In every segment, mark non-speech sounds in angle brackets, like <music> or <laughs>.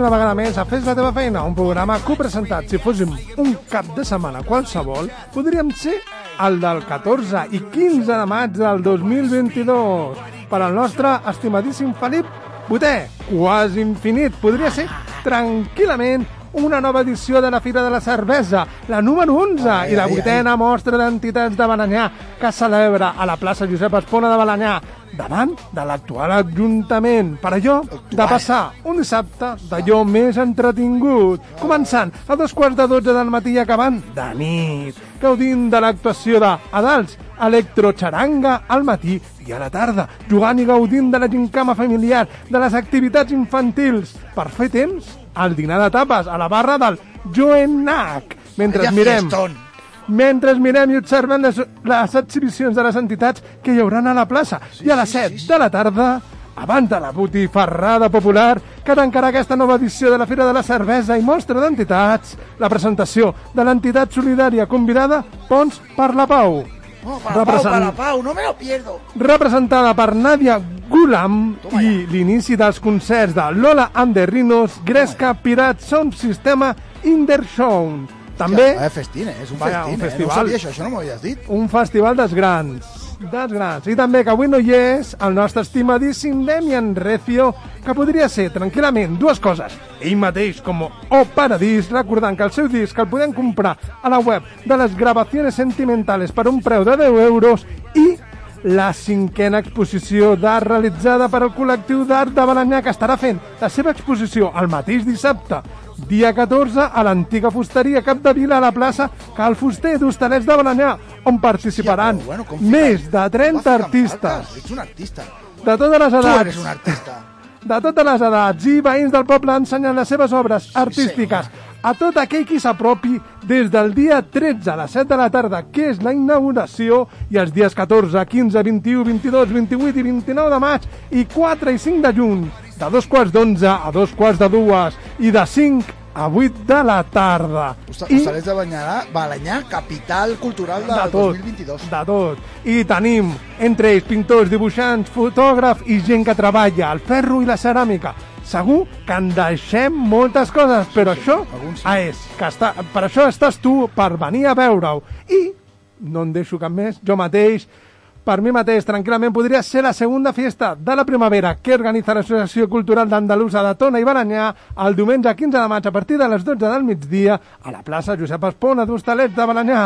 una vegada més a Fes la teva feina, un programa copresentat. Si fóssim un cap de setmana qualsevol, podríem ser el del 14 i 15 de maig del 2022. Per al nostre estimadíssim Felip Boter, quasi infinit. Podria ser tranquil·lament una nova edició de la Fira de la Cervesa, la número 11 i la vuitena mostra d'entitats de Balanyà que celebra a la plaça Josep Espona de Balanyà davant de l'actual Ajuntament. Per allò de passar un dissabte d'allò més entretingut. Començant a dos quarts de dotze del matí i acabant de nit. Gaudint de l'actuació de Adals electrocharanga al matí i a la tarda, jugant i gaudint de la gincama familiar, de les activitats infantils, per fer temps al dinar de tapes a la barra del Joenac, mentre mirem. fiestón. Mentre mirem i observem les, les exhibicions de les entitats que hi hauran a la plaça. I a les 7 de la tarda, abans de la botifarrada popular, que tancarà aquesta nova edició de la Fira de la Cervesa i mostra d'entitats, la presentació de l'entitat solidària convidada Pons per la Pau. No, para Pau, Represent- para Pau, no me lo pierdo. representada per Nadia Gulam Toma i l'inici dels concerts de Lola and the Rhinos, Gresca, Pirat, Sound Sistema, Indershown. També Vaya festín, eh? És un Vaya, festín, un eh? No festival. sabia això, això no m'ho havies dit. un festival dels grans dels grans. I també que avui no hi és el nostre estimadíssim Demian Recio, que podria ser tranquil·lament dues coses. Ell mateix com O Paradís, recordant que el seu disc el podem comprar a la web de les gravacions sentimentales per un preu de 10 euros i la cinquena exposició d'art realitzada per al col·lectiu d'art de Balanyà que estarà fent la seva exposició el mateix dissabte dia 14 a l'antiga fusteria Capdevila a la plaça Cal Fuster d'Hostalets de Balanyà on participaran Però, bueno, més de 30 va ficant artistes. Ets un artista. de totes les Tu edats eres un artista. de totes les edats i veïns del poble ensenyant les seves obres artístiques a tot aquell qui s'apropi des del dia 13 a les 7 de la tarda, que és la inauguració, i els dies 14, 15, 21, 22, 28 i 29 de maig, i 4 i 5 de juny, de dos quarts d'onze a dos quarts de dues, i de 5 a 8 de la tarda. Hosta- I de Banyarà, Balanyà, capital cultural del de tot, 2022. de tot. I tenim entre ells pintors, dibuixants, fotògrafs i gent que treballa al ferro i la ceràmica. Segur que en deixem moltes coses, però això alguns sí. ah, és que està, per això estàs tu, per venir a veure-ho. I no en deixo cap més, jo mateix, per mi mateix, tranquil·lament, podria ser la segunda fiesta de la primavera que organitza l'Associació Cultural d'Andalusa de Tona i Balanyà el diumenge 15 de maig a partir de les 12 del migdia a la plaça Josep Espona d'Hostalets de Balanyà.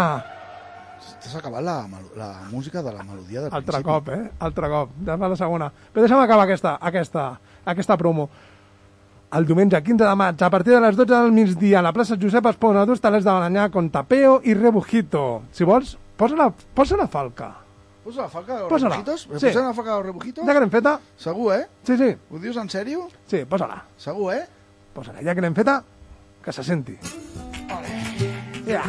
T'has acabat la, la música de la melodia del Altre principi. cop, eh? Altre cop. Ja la segona. Però deixa'm acabar aquesta, aquesta, aquesta promo. El diumenge 15 de maig, a partir de les 12 del migdia, a la plaça Josep Espona d'Hostalets de Balanyà, con tapeo i rebujito. Si vols, posa la, posa la falca. Posa la falca de los Posa-la. rebujitos? ¿Me Sí. posen la falca de los rebujitos? Ja que l'hem feta? Segur, eh? Sí, sí. Ho dius en sèrio? Sí, posa-la. Segur, eh? Posa-la. Ja que l'hem feta, que se senti. Ja.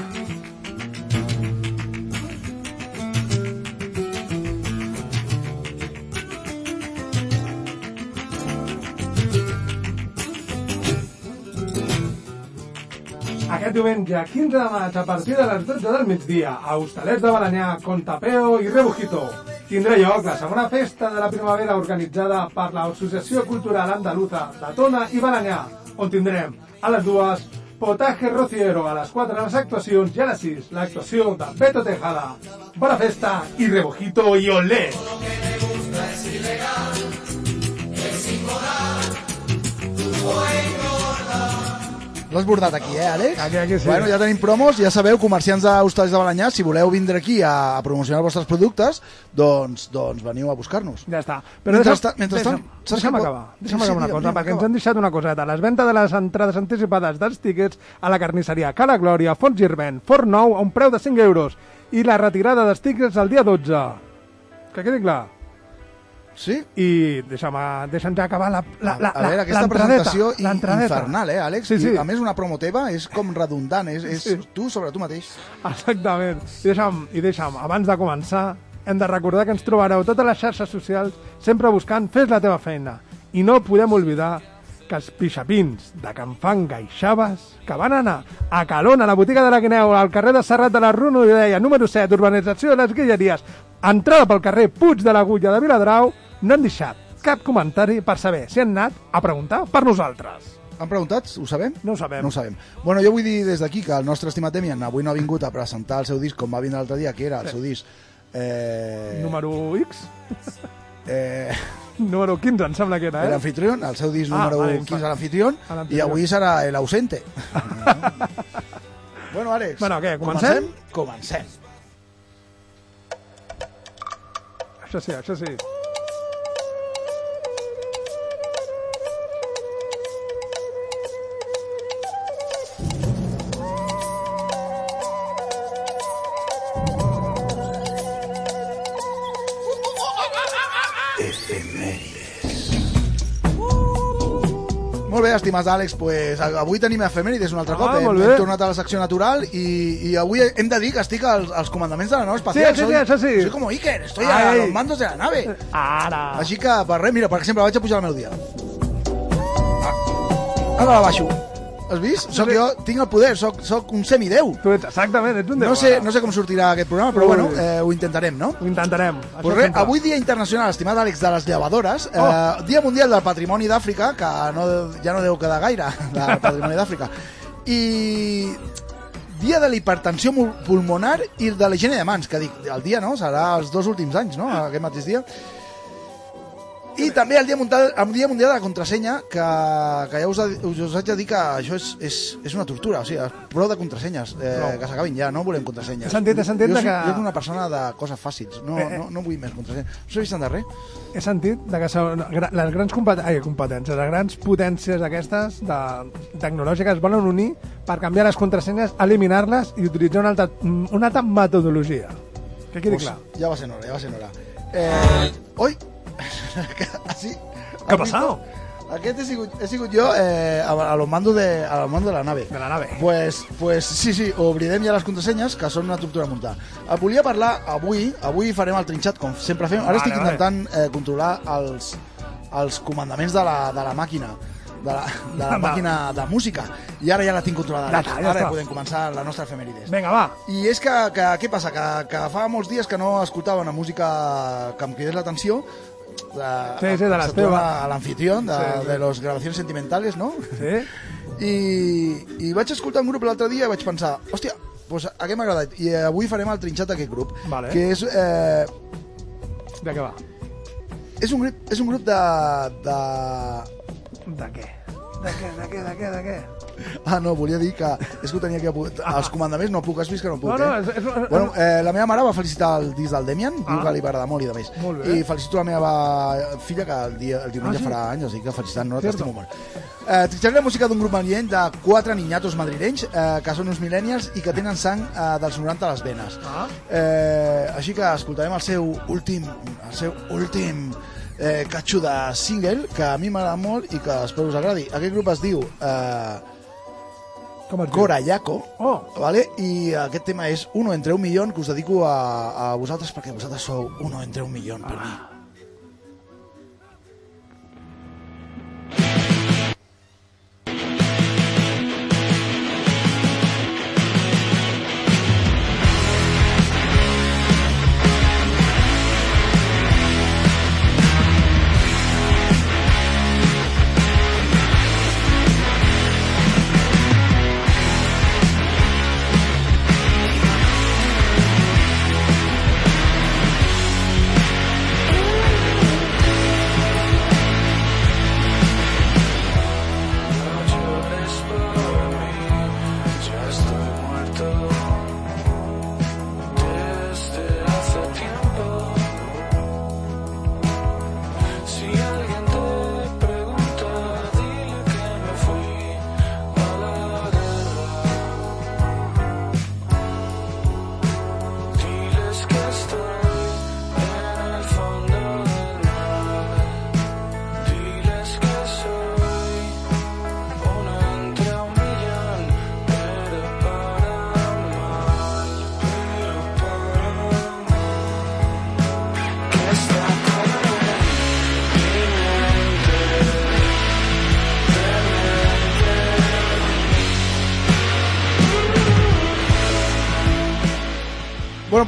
Aquest diumenge, 15 de maig, a partir de les 12 del migdia, a Hostalets de Balanyà, con tapeo i rebujito, tindrà lloc la segona festa de la primavera organitzada per l'Associació Cultural Andaluza de Tona i Balanyà, on tindrem a les dues Potaje Rociero a les 4 les actuacions i a les 6 l'actuació de Beto Tejada. Bona festa i rebojito i olé! L'has bordat aquí, eh, Àlex? Aquí, aquí sí. Bueno, ja tenim promos, ja sabeu, comerciants d'Hostalets de Balanyà, si voleu vindre aquí a, a promocionar els vostres productes, doncs, doncs veniu a buscar-nos. Ja està. Mentrestant- mentrestant, deixa'm, deixa'm acabar. Sí, Deixa'm sí, acabar una digue'm, cosa, perquè ens han deixat una coseta. Les ventes de les entrades anticipades dels tíquets a la carnisseria Cala Glòria, Font Girvent, Fort Nou, a un preu de 5 euros. I la retirada dels tíquets el dia 12. Que quedi clar. Sí? I deixa'm, deixa'm ja acabar la, la, la, a veure, aquesta presentació infernal, eh, Àlex? Sí, sí. I, a més, una promo teva és com redundant, és, és Sí. tu sobre tu mateix. Exactament. I deixa'm, I deixa'm, abans de començar, hem de recordar que ens trobareu a totes les xarxes socials sempre buscant Fes la teva feina. I no podem oblidar que els pixapins de Can Fanga i Xaves, que van anar a Calona, a la botiga de la Guineu, al carrer de Serrat de la Runo i deia número 7, urbanització de les Guilleries, entrada pel carrer Puig de l'Agulla de Viladrau, no han deixat cap comentari per saber si han anat a preguntar per nosaltres. Han preguntat? Ho sabem? No ho sabem. No ho sabem. Bueno, jo vull dir des d'aquí que el nostre estimat Demian avui no ha vingut a presentar el seu disc com va vindre l'altre dia, que era el seu disc... Eh, Número X? eh, <laughs> Número 15, em sembla que era, eh? anfitrión, el seu disc Ah, número vale, 15 a l'anfitrión, i l'anfitrión. avui serà el ausente. <laughs> bueno, Àlex, Bueno, què, comencem? Comencem. Això sí, això sí. Estimats Àlex, pues, avui tenim efemèrides un altre Ah, cop. Hem, molt bé. hem tornat a la secció natural i, i avui hem de dir que estic als, als comandaments de la nau espacial. Sí, sí, sí, soy, això sí. Soy como Iker, estoy Ai. a los mandos de la nave. Ara! Així que, per res, mira, per exemple, vaig a pujar la melodia. Ah, ara la baixo. Has vist? Soc jo, tinc el poder, soc, soc un semideu. Tu ets, exactament, ets un No déu, sé, ara. no sé com sortirà aquest programa, però bueno, eh, ho intentarem, no? Ho intentarem. Pues res, sempre. avui dia internacional, estimat Àlex, de les llevadores, Oh. eh, dia mundial del patrimoni d'Àfrica, que no, ja no deu quedar gaire, del <laughs> patrimoni d'Àfrica, i dia de la hipertensió pulmonar i de la higiene de mans, que dic, el dia, no?, serà els dos últims anys, no?, aquest mateix dia. I també el dia, mundial, el dia mundial de la contrasenya, que, que ja us, us, us haig de dir que això és, és, és una tortura, o sigui, prou de contrasenyes, eh, Prou. que s'acabin ja, no volem contrasenyes. Sentit jo, de soc, que- jo soc una persona de coses fàcils, no, Eh, eh. no, no vull més contrasenyes. No s'ha vist de res? He sentit de que són les grans competències, ai, competències, les grans potències aquestes de, tecnològiques es volen unir per canviar les contrasenyes, eliminar-les i utilitzar una altra, una altra metodologia. Que quedi Pues clar. Ja va ser hora, ja va ser hora. Eh, oi! Així, Què ha passat? Aquest he sigut, he sigut jo eh, a, a lo mando de, a lo mando de la nave. De la nave. Pues, pues sí, sí, obrirem ja les contrasenyes, que són una tortura muntar. Et volia parlar avui, avui farem el trinxat, com sempre fem. Ara Vale, estic vale. intentant eh, controlar els, els comandaments de la, de la màquina de la, de la màquina de música i ara ja la tinc controlada està, ja ara ja podem començar la nostra efemèrides Vinga, va. i és que, que què passa? Que, que fa molts dies que no escoltava una música que em cridés l'atenció de, Sí, sí, de les teves. a l'anfitrión de, Sí, sí. de los grabaciones sentimentales, no? Sí? <laughs> I, i vaig escoltar un grup l'altre dia i vaig pensar, hòstia, pues, aquest m'ha agradat i avui farem el trinxat d'aquest grup Vale. que és, eh, De què va? és, un grup, és un grup de, de... De què? De què, de què, de què, de què? <laughs> Ah, no, volia dir que és que ho tenia aquí apuntat. Els comandaments no puc, has vist que no puc, No, no, eh? és, és, és, Bueno, eh, la meva mare va felicitar el disc del Demian, diu Ah. que li va agradar molt i de més. I felicito la meva filla, que el, dia, el diumenge Ah, sí? farà anys, així que felicitant, no? T'estimo molt. Eh, Tritxaré la música d'un grup manient de quatre niñatos madrilenys, eh, que són uns millennials i que tenen sang eh, dels 90 a les venes. Ah. Eh, així que escoltarem el seu últim, el seu últim eh, catxo de single, que a mi m'agrada molt i que espero us agradi. Aquest grup es diu eh, Com es diu? Cora Yaco, Oh, ¿vale? Y aquest tema és uno entre un millón que us dedico a, a vosaltres perquè vosaltres sou uno entre un millón per mi.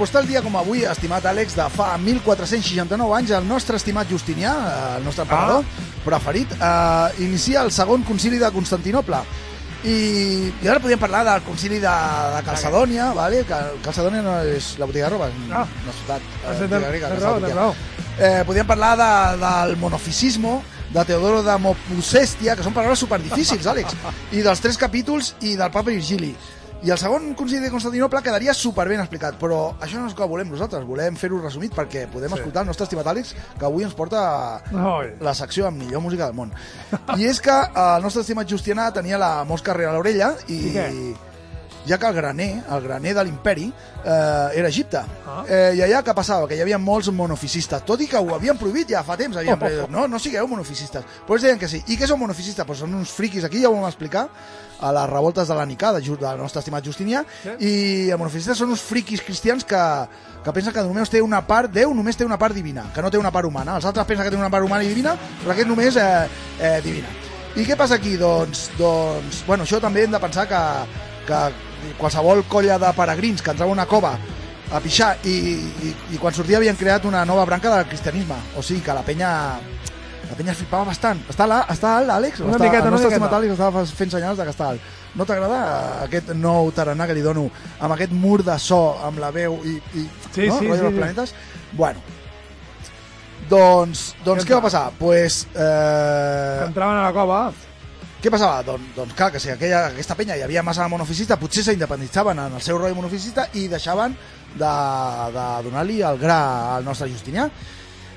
Doncs tal dia com avui, estimat Àlex, de fa 1469 anys, el nostre estimat Justinià, el nostre emperador preferit, eh, inicia el segon concili de Constantinople. I, i ara podríem parlar del concili de, de Calcedònia, vale? que Calcedònia no és la botiga de roba, és Ah. una ciutat eh, grega, raó, tens raó. Eh, podríem parlar de, del monofisismo, de Teodoro de Mopusestia, que són paraules superdifícils, Àlex, <laughs> i dels tres capítols i del papa Virgili. I el segon concili de Constantinople quedaria superben explicat, però això no és el que volem nosaltres, volem fer-ho resumit perquè podem Sí. escoltar el nostre estimat Àlex, que avui ens porta Oi. la secció amb millor música del món. I és que eh, el nostre estimat Justianà tenia la mosca rere l'orella i, què? Ja que el graner, el graner de l'imperi, eh, era Egipte. Ah. Eh, I allà què passava? Que hi havia molts monofisistes, tot i que ho havien prohibit ja fa temps. Havien, Oh. no, no sigueu monofisistes. Però ells deien que sí. I què són monofisistes? Pues són uns friquis, aquí ja ho vam explicar, a les revoltes de la Nicà, de del nostre estimat Justinià, i els monofisistes són uns friquis cristians que, que pensen que només té una part, Déu només té una part divina, que no té una part humana. Els altres pensen que té una part humana i divina, però aquest només eh, eh, divina. I què passa aquí? Doncs, doncs, bueno, això també hem de pensar que, que qualsevol colla de peregrins que entrava a una cova a pixar i, i, i quan sortia havien creat una nova branca del cristianisme. O sigui que la penya la penya es flipava bastant. Està, la, està alt, l'Àlex? Una està, miqueta, una miqueta. estava fent senyals de que està alt. No t'agrada aquest nou tarannà que li dono amb aquest mur de so, amb la veu i, i Sí, no? sí, Rotllo sí, sí. planetes? Bueno, doncs, doncs Què va passa? passar? Pues, Que eh, entraven a la cova. Què passava? Doncs, doncs clar, que si aquella, aquesta penya hi havia massa monofisista, potser s'independitzaven en el seu rol monofisista i deixaven de, de donar-li el gra al nostre Justinià.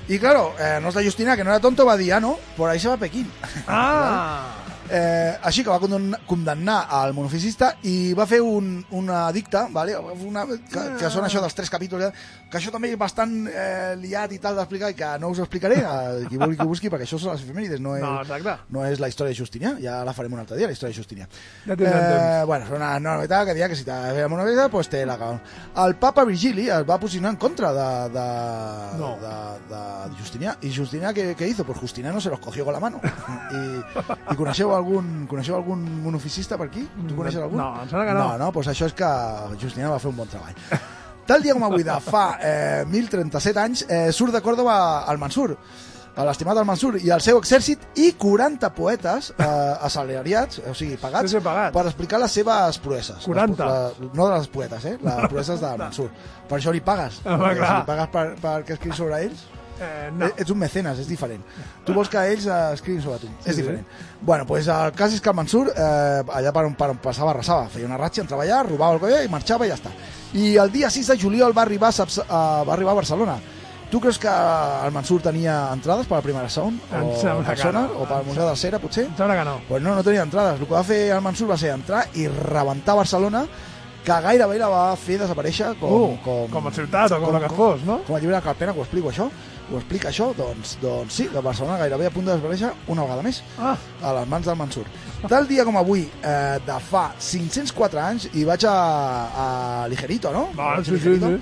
I, claro, eh, el nostre Justinià, que no era tonto, va dir, ah, no, por ahí se va Pequín. Ah! <laughs> Eh, així que va condemnar, al monofisista i va fer un, una dicta, vale? una, que, que són això dels tres capítols, eh? que això també és bastant eh, liat i tal d'explicar i que no us ho explicaré, a qui vulgui que busqui, perquè això són les efemèrides, no és, No, exacte. no és la història de Justinià, ja la farem un altre dia, la història de Justinià. Ja temps. bueno, és una novetat que dia que si t'ha fet una novetat, pues te la cago. El papa Virgili es va posicionar en contra de, de, No. de, de Justinià. I Justinià, què, què hizo? Pues Justinià no se los cogió con la mano. I, i coneixeu algun, coneixeu algun monofisista per aquí? Tu coneixes algun? No, em sembla que no. No, no, doncs això és que Justinià va fer un bon treball. <laughs> Tal dia com avui de fa eh, 1037 anys eh, surt de Còrdoba el Mansur, l'estimat el Mansur i el seu exèrcit i 40 poetes eh, assalariats, o sigui, pagats, Sí, sí, pagats. per explicar les seves proeses. 40. Les, la, no de les poetes, eh? Les proeses del <laughs> Mansur. Per això li pagues. Home, perquè si li pagues per, per que escrius sobre ells, Eh, no. no. ets un mecenes, és diferent. Tu vols que ells eh, escriguin sobre tu, Sí, és sí. diferent. Bueno, pues el cas és que el Mansur, eh, allà per on, per on passava, arrasava, feia una ratxa, entrava allà, robava el colla i marxava i ja està. I el dia 6 de juliol va arribar Saps- a, va arribar a Barcelona. Tu creus que el Mansur tenia entrades per la primera sound? Em O sembla que persona? no. O per al Museu de Cera, potser? Em sembla que no. Pues no, no tenia entrades. El que va fer el Mansur va ser entrar i rebentar Barcelona, que gairebé la va fer desaparèixer com... Uh, com, com a ciutat o com la que fos, no? Com a llibre de Carpena, que ho explico això, ho explica això, doncs, doncs sí, que Barcelona gairebé a punt de desaparèixer una vegada més Ah, a les mans del Mansur. Tal dia com avui, eh, de fa 504 anys, i vaig a, a Ligerito, no? Ah, sí, sí, Ligerito. sí.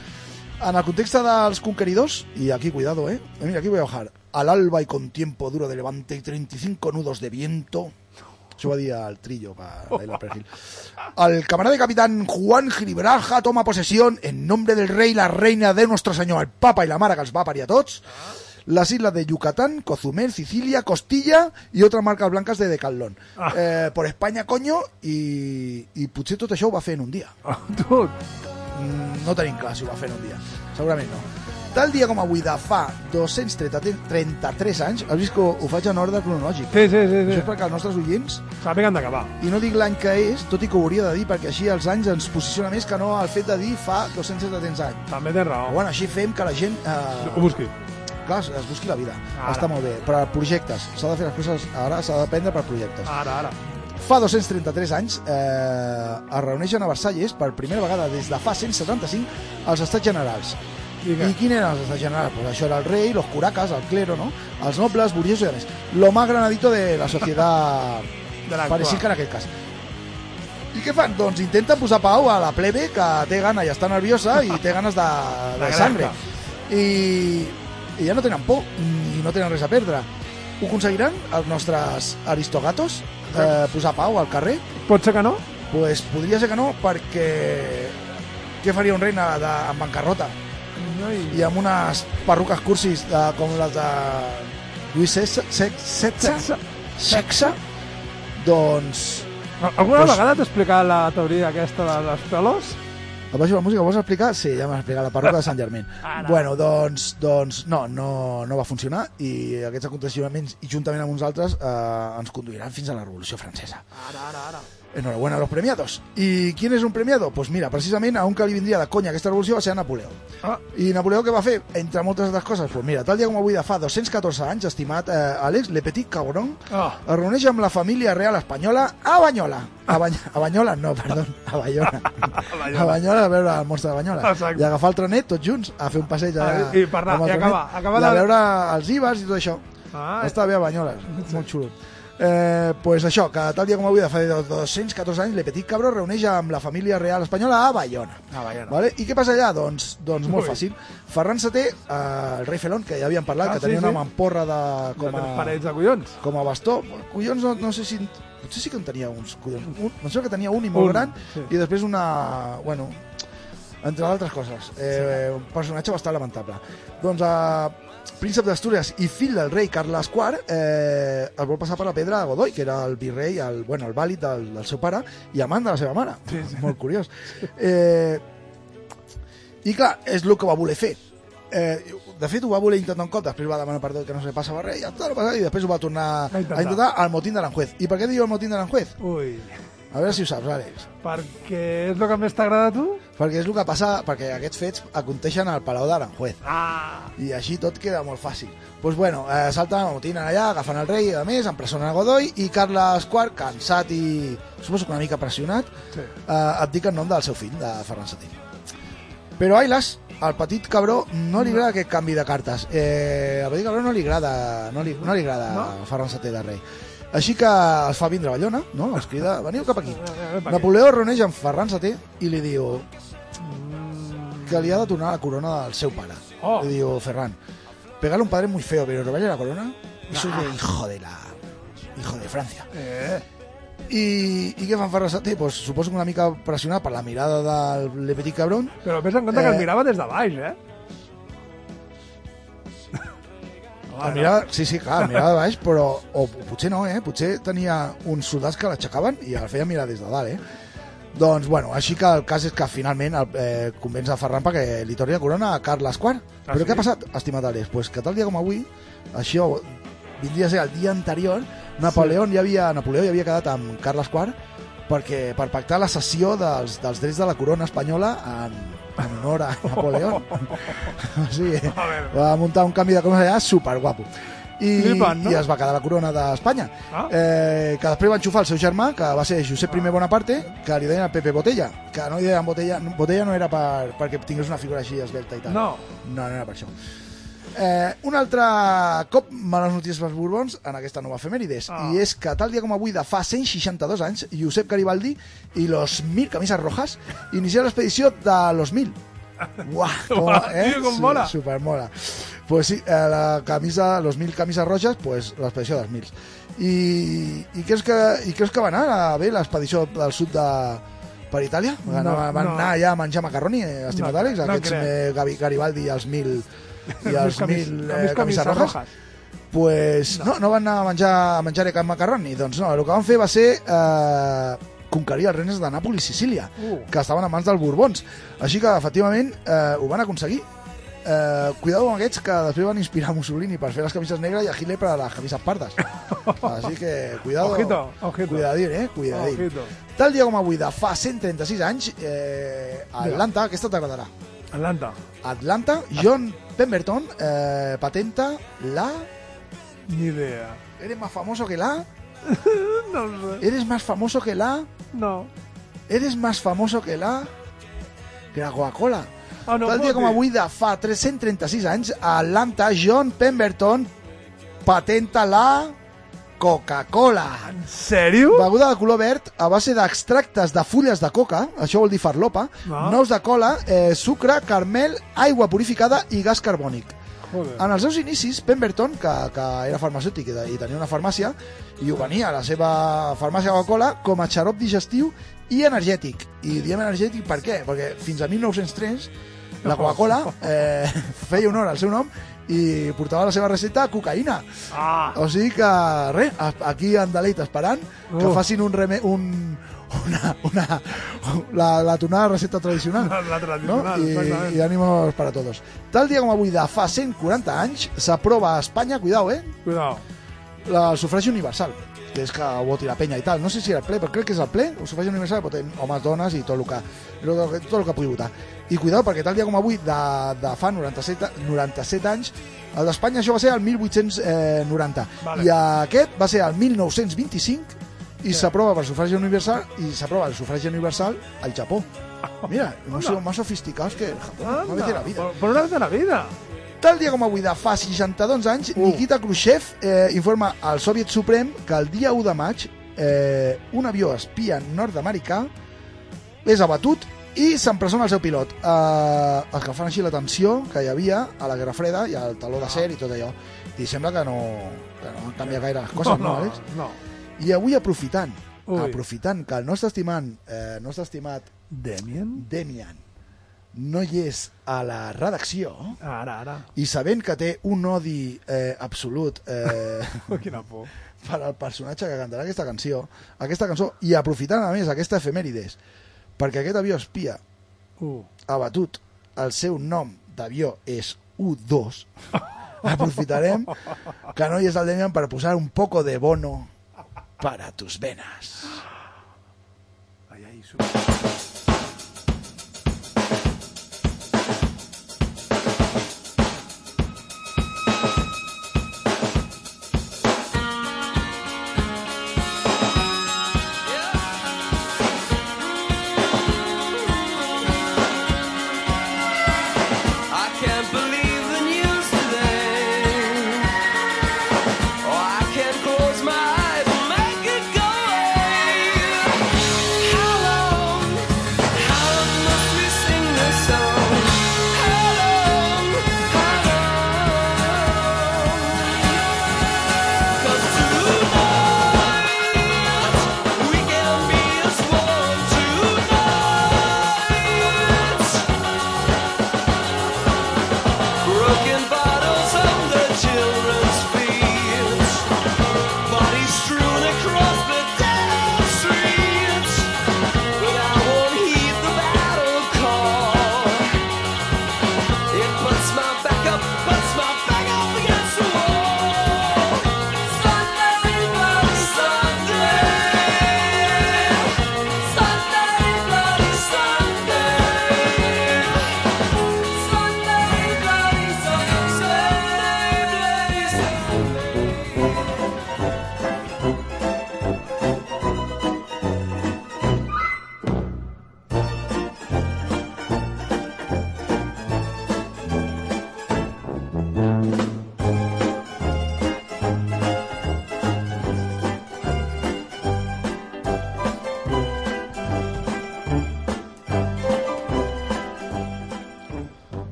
En el context dels conqueridors, y aquí cuidado, eh, mira, aquí voy a bajar, al alba y con tiempo duro de levante y 35 nudos de viento, això va dir el trillo para. El camarada y capitán Juan Gilibraja toma posesión en nombre del rey y la reina de nuestro señor, el papa y la mare que els va parir a tots, les islas de Yucatán, Cozumel, Sicilia, Costilla i otras marques blanques de Decathlon. Ah. Eh, por Espanya, coño, i, i potser tot això ho va fer en un dia. Ah, tu, Mm, no tenim clar si ho va fer en un dia. Segurament no. Tal dia com avui de fa 233 anys, has vist que ho, faig en ordre cronològic. sí, sí, sí, Això sí. és perquè els nostres oients, Sàpiguen d'acabar. i no dic l'any que és, tot i que ho hauria de dir, perquè així els anys ens posiciona més que no el fet de dir fa 270 anys. També tens raó. Bueno, així fem que la gent eh, Ho busqui. clar, es busqui la vida. Ara. Està molt bé. Per projectes. S'ha de fer les coses ara, s'ha d'aprendre per projectes. Ara, ara. Fa 233 anys eh, es reuneixen a Versalles per primera vegada des de fa 175 els estats generals. I què? I quin eren els generals? Pues això era el rei, los curacas, el clero, ¿no? Els nobles, burguesos i a més. Lo más granadito de la societat <laughs> De parisica en aquest cas. I què fan? Doncs intenten posar pau a la plebe que té gana i està nerviosa i té ganes de, <laughs> de De sangre. I, I ja no tenen por i no tenen res a perdre. Ho aconseguiran els nostres aristogatos eh, posar pau al carrer? Pot ser que no? pues podria ser que no, perquè què faria un reina de, en bancarrota i amb unes perruques cursis de, com les de Lluís Setze, Sexe, doncs... Alguna Pues- vegada t'he explicat la teoria aquesta de les pelos? Baixo la música, vols explicar? Sí, ja m'has explicat la perruca de Sant Germain. <laughs> Ara. bueno, doncs, doncs no, no, no va funcionar i aquests aconteixements, i juntament amb uns altres, eh, ens conduiran fins a la Revolució Francesa. Ara, ara, ara. Enhorabuena a los premiados. ¿Y quién es un premiado? Pues mira, precisament a un que li vindria de conya aquesta revolució va ser a Napoleó. Ah. I Napoleó què va fer? Entre moltes altres coses, pues mira, tal dia com avui de fa 214 anys, estimat eh, Àlex, Le Petit Cabron, Ah. es reuneix amb la família real espanyola a Banyola. A, Bany a Banyola, no, perdó, <laughs> a Bayona. a Banyola a veure el monstre de Banyola. Exacte. I agafar el trenet tots junts a fer un passeig allà. Ah, i el i acabar- acabar i a de- veure els Ibers i tot això. Ah, Està bé a Banyoles, molt xulo. Eh, pues això, que tal dia com avui de fa 214 anys, Le Petit Cabró reuneix amb la família real espanyola a Bayona. A Bayona. Vale? I què passa allà? Doncs, doncs molt Ui. fàcil. Ferran VII, eh, el rei Felon, que ja havíem parlat, Ah, que sí, tenia sí. una mamporra de, de com, a, parells de collons. com a bastó. Collons, no, no sé si... Potser sí que en tenia uns collons. Un, em sembla que tenia un i molt Un, gran, sí. i després una... Bueno, entre d'altres coses. Eh, Un personatge bastant lamentable. Doncs eh, príncep d'Astúries i fill del rei Carles IV eh, es vol passar per la pedra de Godoy, que era el virrei, el, bueno, el vàlid del, del seu pare i amant de la seva mare. Sí, sí. Molt curiós. Eh, I clar, és el que va voler fer. Eh, de fet, ho va voler intentar un cop, després va demanar perdó que no se passava res, i, ja i després ho va tornar a intentar. intentar al motín d'Aranjuez. I per què diu el motín d'Aranjuez? Ui, A veure si ho saps, Àlex. perquè és el que més t'agrada a tu? Perquè és el que passa, perquè aquests fets aconteixen al Palau d'Aranjuez. Ah, I així tot queda molt fàcil. Doncs pues bueno, eh, salten, amotinen allà, agafen el rei, a més, empresonen a Godoy, i Carles IV, cansat i suposo que una mica pressionat, sí. eh, abdica en nom del seu fill, de Ferran VII. Però Ailas, al petit cabró, no li agrada aquest canvi de cartes. Eh, al petit cabró no li agrada, no li, no li agrada No? Ferran VII de rei. Així que els fa vindre a Ballona, no? els crida, veniu cap aquí. Eh, Napoleó es reuneix amb Ferran VII i li diu que li ha de tornar la corona del seu pare. Oh. Le digo, Ferran, pegarle a un padre es muy feo, pero robarle la corona, eso es de hijo de la... hijo de Francia. Eh, I, i què fan Ferran VII? Pues, suposo que una mica pressionat per la mirada del Le Petit Cabron. però vés en compte que Eh. el mirava des de baix, eh? El mirava, sí, sí, clar, mirava de baix, però... O potser no, eh? Potser tenia uns soldats que l'aixecaven i el feien mirar des de dalt, eh? Doncs, bueno, així que el cas és que finalment el, eh, convenç a Ferran perquè li torni la corona a Carles IV. Ah, Però sí? què ha passat, estimat Àlex? Pues que tal dia com avui, això vindria a ser el dia anterior, Napoleó ja havia, Napoleó ja havia quedat amb Carles IV perquè, per pactar la cessió dels, dels drets de la corona espanyola en, en honor a Napoleó. <laughs> sí, A veure. va muntar un canvi de corona allà superguapo. I, Flipant, no? I es va quedar la corona d'Espanya. Ah. Eh, que després va enxufar el seu germà, que va ser Josep I Bonaparte, que li deien el Pepe Botella. Que no li deien Botella, Botella no era per, perquè tingués una figura així esbelta i tal. No. No, no era per això. Eh, un altre cop males notícies pels Borbons en aquesta nova efemèrides Ah. i és que tal dia com avui de fa 162 anys Josep Garibaldi i los mil camises rojas inicien l'expedició de los mil <laughs> Uah, com, Uah, eh? tio, com mola. Super mola. Pues sí, eh, la camisa, los mil camises rojas, pues l'expedició dels mil. I, i, creus que, I creus que va anar a bé l'expedició del sud de, per Itàlia? Van, No, van no. anar allà a menjar macarroni, eh, estimat No, Àlex? no Aquests crec. eh, Gavi- Garibaldi i els mil i els camis- mil eh, camises rojas. Pues no. no, van anar a menjar, a menjar cap macarroni. Doncs no, el que van fer va ser eh, conquerir els reines de Nàpols i Sicília, Uh. que estaven a mans dels Borbons. Així que, efectivament, eh, ho van aconseguir. Eh, cuidado amb aquests que després van inspirar Mussolini per fer les camises negres i a Hitler per a les camises pardes. Així que, cuidado. Ojito, ojito. Cuidadín, eh? Cuidadín. Ojito. Tal dia com avui, de fa 136 anys, eh, a Atlanta, aquesta t'agradarà. Atlanta. Atlanta, John Pemberton eh, patenta la... Ni idea. ¿Eres más famoso que la? <laughs> No sé. ¿Eres más famoso que la? No. ¿Eres más famoso que la? Que la Coca-Cola. Ah, no, Tal dia com avui, de fa 336 anys, a Atlanta, John Pemberton patenta la Coca-Cola. En sèrio? Beguda de color verd a base d'extractes de fulles de coca, això vol dir farlopa, Ah. nous de cola, eh, sucre, carmel, aigua purificada i gas carbònic. Joder. En els seus inicis, Pemberton, que, que era farmacèutic i, i tenia una farmàcia, i ho venia a la seva farmàcia Coca-Cola com a xarop digestiu i energètic. I diem energètic per què? Perquè fins a 1903 la Coca-Cola eh, <laughs> feia honor al seu nom i portava la seva recepta cocaïna. Ah, O sigui que, res, aquí en Delit esperant que Uf. facin un reme, un, una, una, la, la tonada recepta tradicional. <laughs> la No? tradicional, I, exactament. I ànimos para todos. Tal dia com avui de fa 140 anys s'aprova a Espanya, cuidao, eh, Cuidao. la- el sufragi universal que és que voti la penya i tal. No sé si era el ple, però crec que és el ple, el sufragi universal, tenir homes, dones i tot el que, tot el que, pugui votar. I cuidao, perquè tal dia com avui, de, de fa 97, 97 anys, el d'Espanya això va ser el 1890. Vale. I aquest va ser el 1925 i s'aprova per sufragi universal i s'aprova el sufragi universal al Japó. Mira, hemos sido más sofisticados que el Japón. Vez en la vida. Por, por una vez en la vida. Tal dia com avui de fa 62 anys, Uh. Nikita Khrushchev eh, informa al Soviet Suprem que el dia 1 de maig eh, un avió espia nord-americà és abatut i s'empresona el seu pilot. Eh, escalfant així la tensió que hi havia a la Guerra Freda i al taló d'acer i tot allò. I sembla que no, que no canvia gaire les coses, no, Àlex? no. I avui aprofitant, Ui. aprofitant que el nostre estimat, eh, nostre estimat Damien? Demian no hi és a la redacció, Ara, ara. i sabent que té un odi eh, absolut eh, <laughs> quina por. per al personatge que cantarà aquesta canció, aquesta cançó, i aprofitant a més aquesta efemèrides, perquè aquest avió espia Uh. abatut, el seu nom d'avió és U2, <laughs> aprofitarem que no hi és el Demian per posar un poco de bono para tus venas. Ai, ai, su...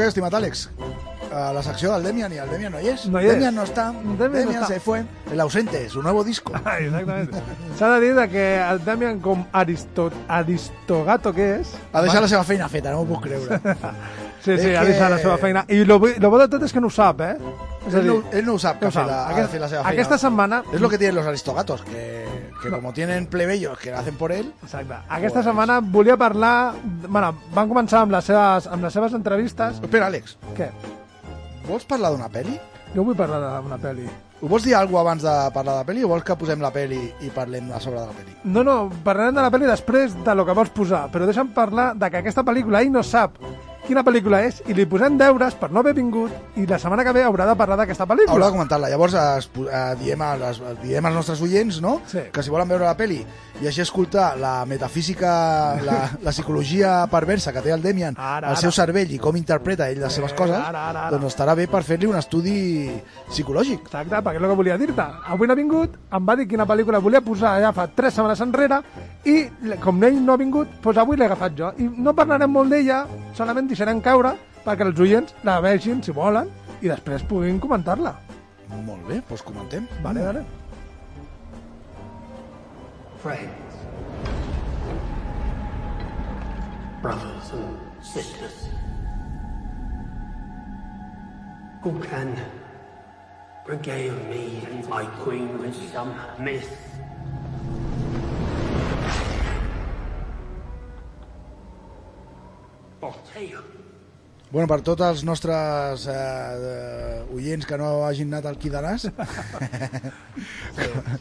Bueno, què, estimat Àlex? A la secció del Demian i el Demian no hi és. No hi és. Demian no està. Demian Demian, no està. se fue. El ausente, su nuevo disco. Ai, <laughs> exactament. S'ha de dir que el Damian, com aristo, aristogato que és... Ha deixat la seva feina feta, no m'ho puc creure. <laughs> Sí, sí, És ha que- deixat la seva feina. I lo, bo- de tot és que no ho sap, eh? És Ell dir, no, ell no ho sap, que no ha fet la, ha Aquest- fet la seva feina. Aquesta setmana... Es lo que tienen los aristogatos, que, que como tienen plebeyos que hacen por él, Exacte. Aquesta setmana volia parlar... Bueno, van començar amb les seves, amb les seves entrevistes. Espera, Àlex, Què? vols parlar d'una pel·li? Jo vull parlar d'una pel·li. Ho vols dir alguna abans de parlar de la pel·li o vols que posem la pel·li i parlem a sobre de la pel·li? No, no, parlarem de la pel·li després de lo que vols posar, però deixa'm parlar de que aquesta pel·lícula ell no sap quina pel·lícula és i li posem deures per no haver vingut i la setmana que ve haurà de parlar d'aquesta Haurà pel·lícula. de comentar-la. Llavors es, pu- eh, diem, a les, diem als nostres oients no? Sí. que si volen veure la pel·li i així escoltar la metafísica, la, la psicologia perversa que té el Demian, Ara, el seu cervell i com interpreta ell les seves Eh, coses, ara, ara, ara. doncs estarà bé per fer-li un estudi psicològic. Exacte, perquè és el que volia dir-te. Avui no ha vingut, em va dir quina pel·lícula volia posar ja fa tres setmanes enrere i com ell no ha vingut, doncs avui l'he agafat jo. I no parlarem molt d'ella, solament deixarem caure perquè els oients la vegin, si volen, i després puguin comentar-la. Molt bé, doncs comentem. Vale, vale. Friends. brothers and sisters. Who can regale me and my queen with some myth? Bueno, per tots els nostres eh, eh, oients que no hagin anat al Quidanàs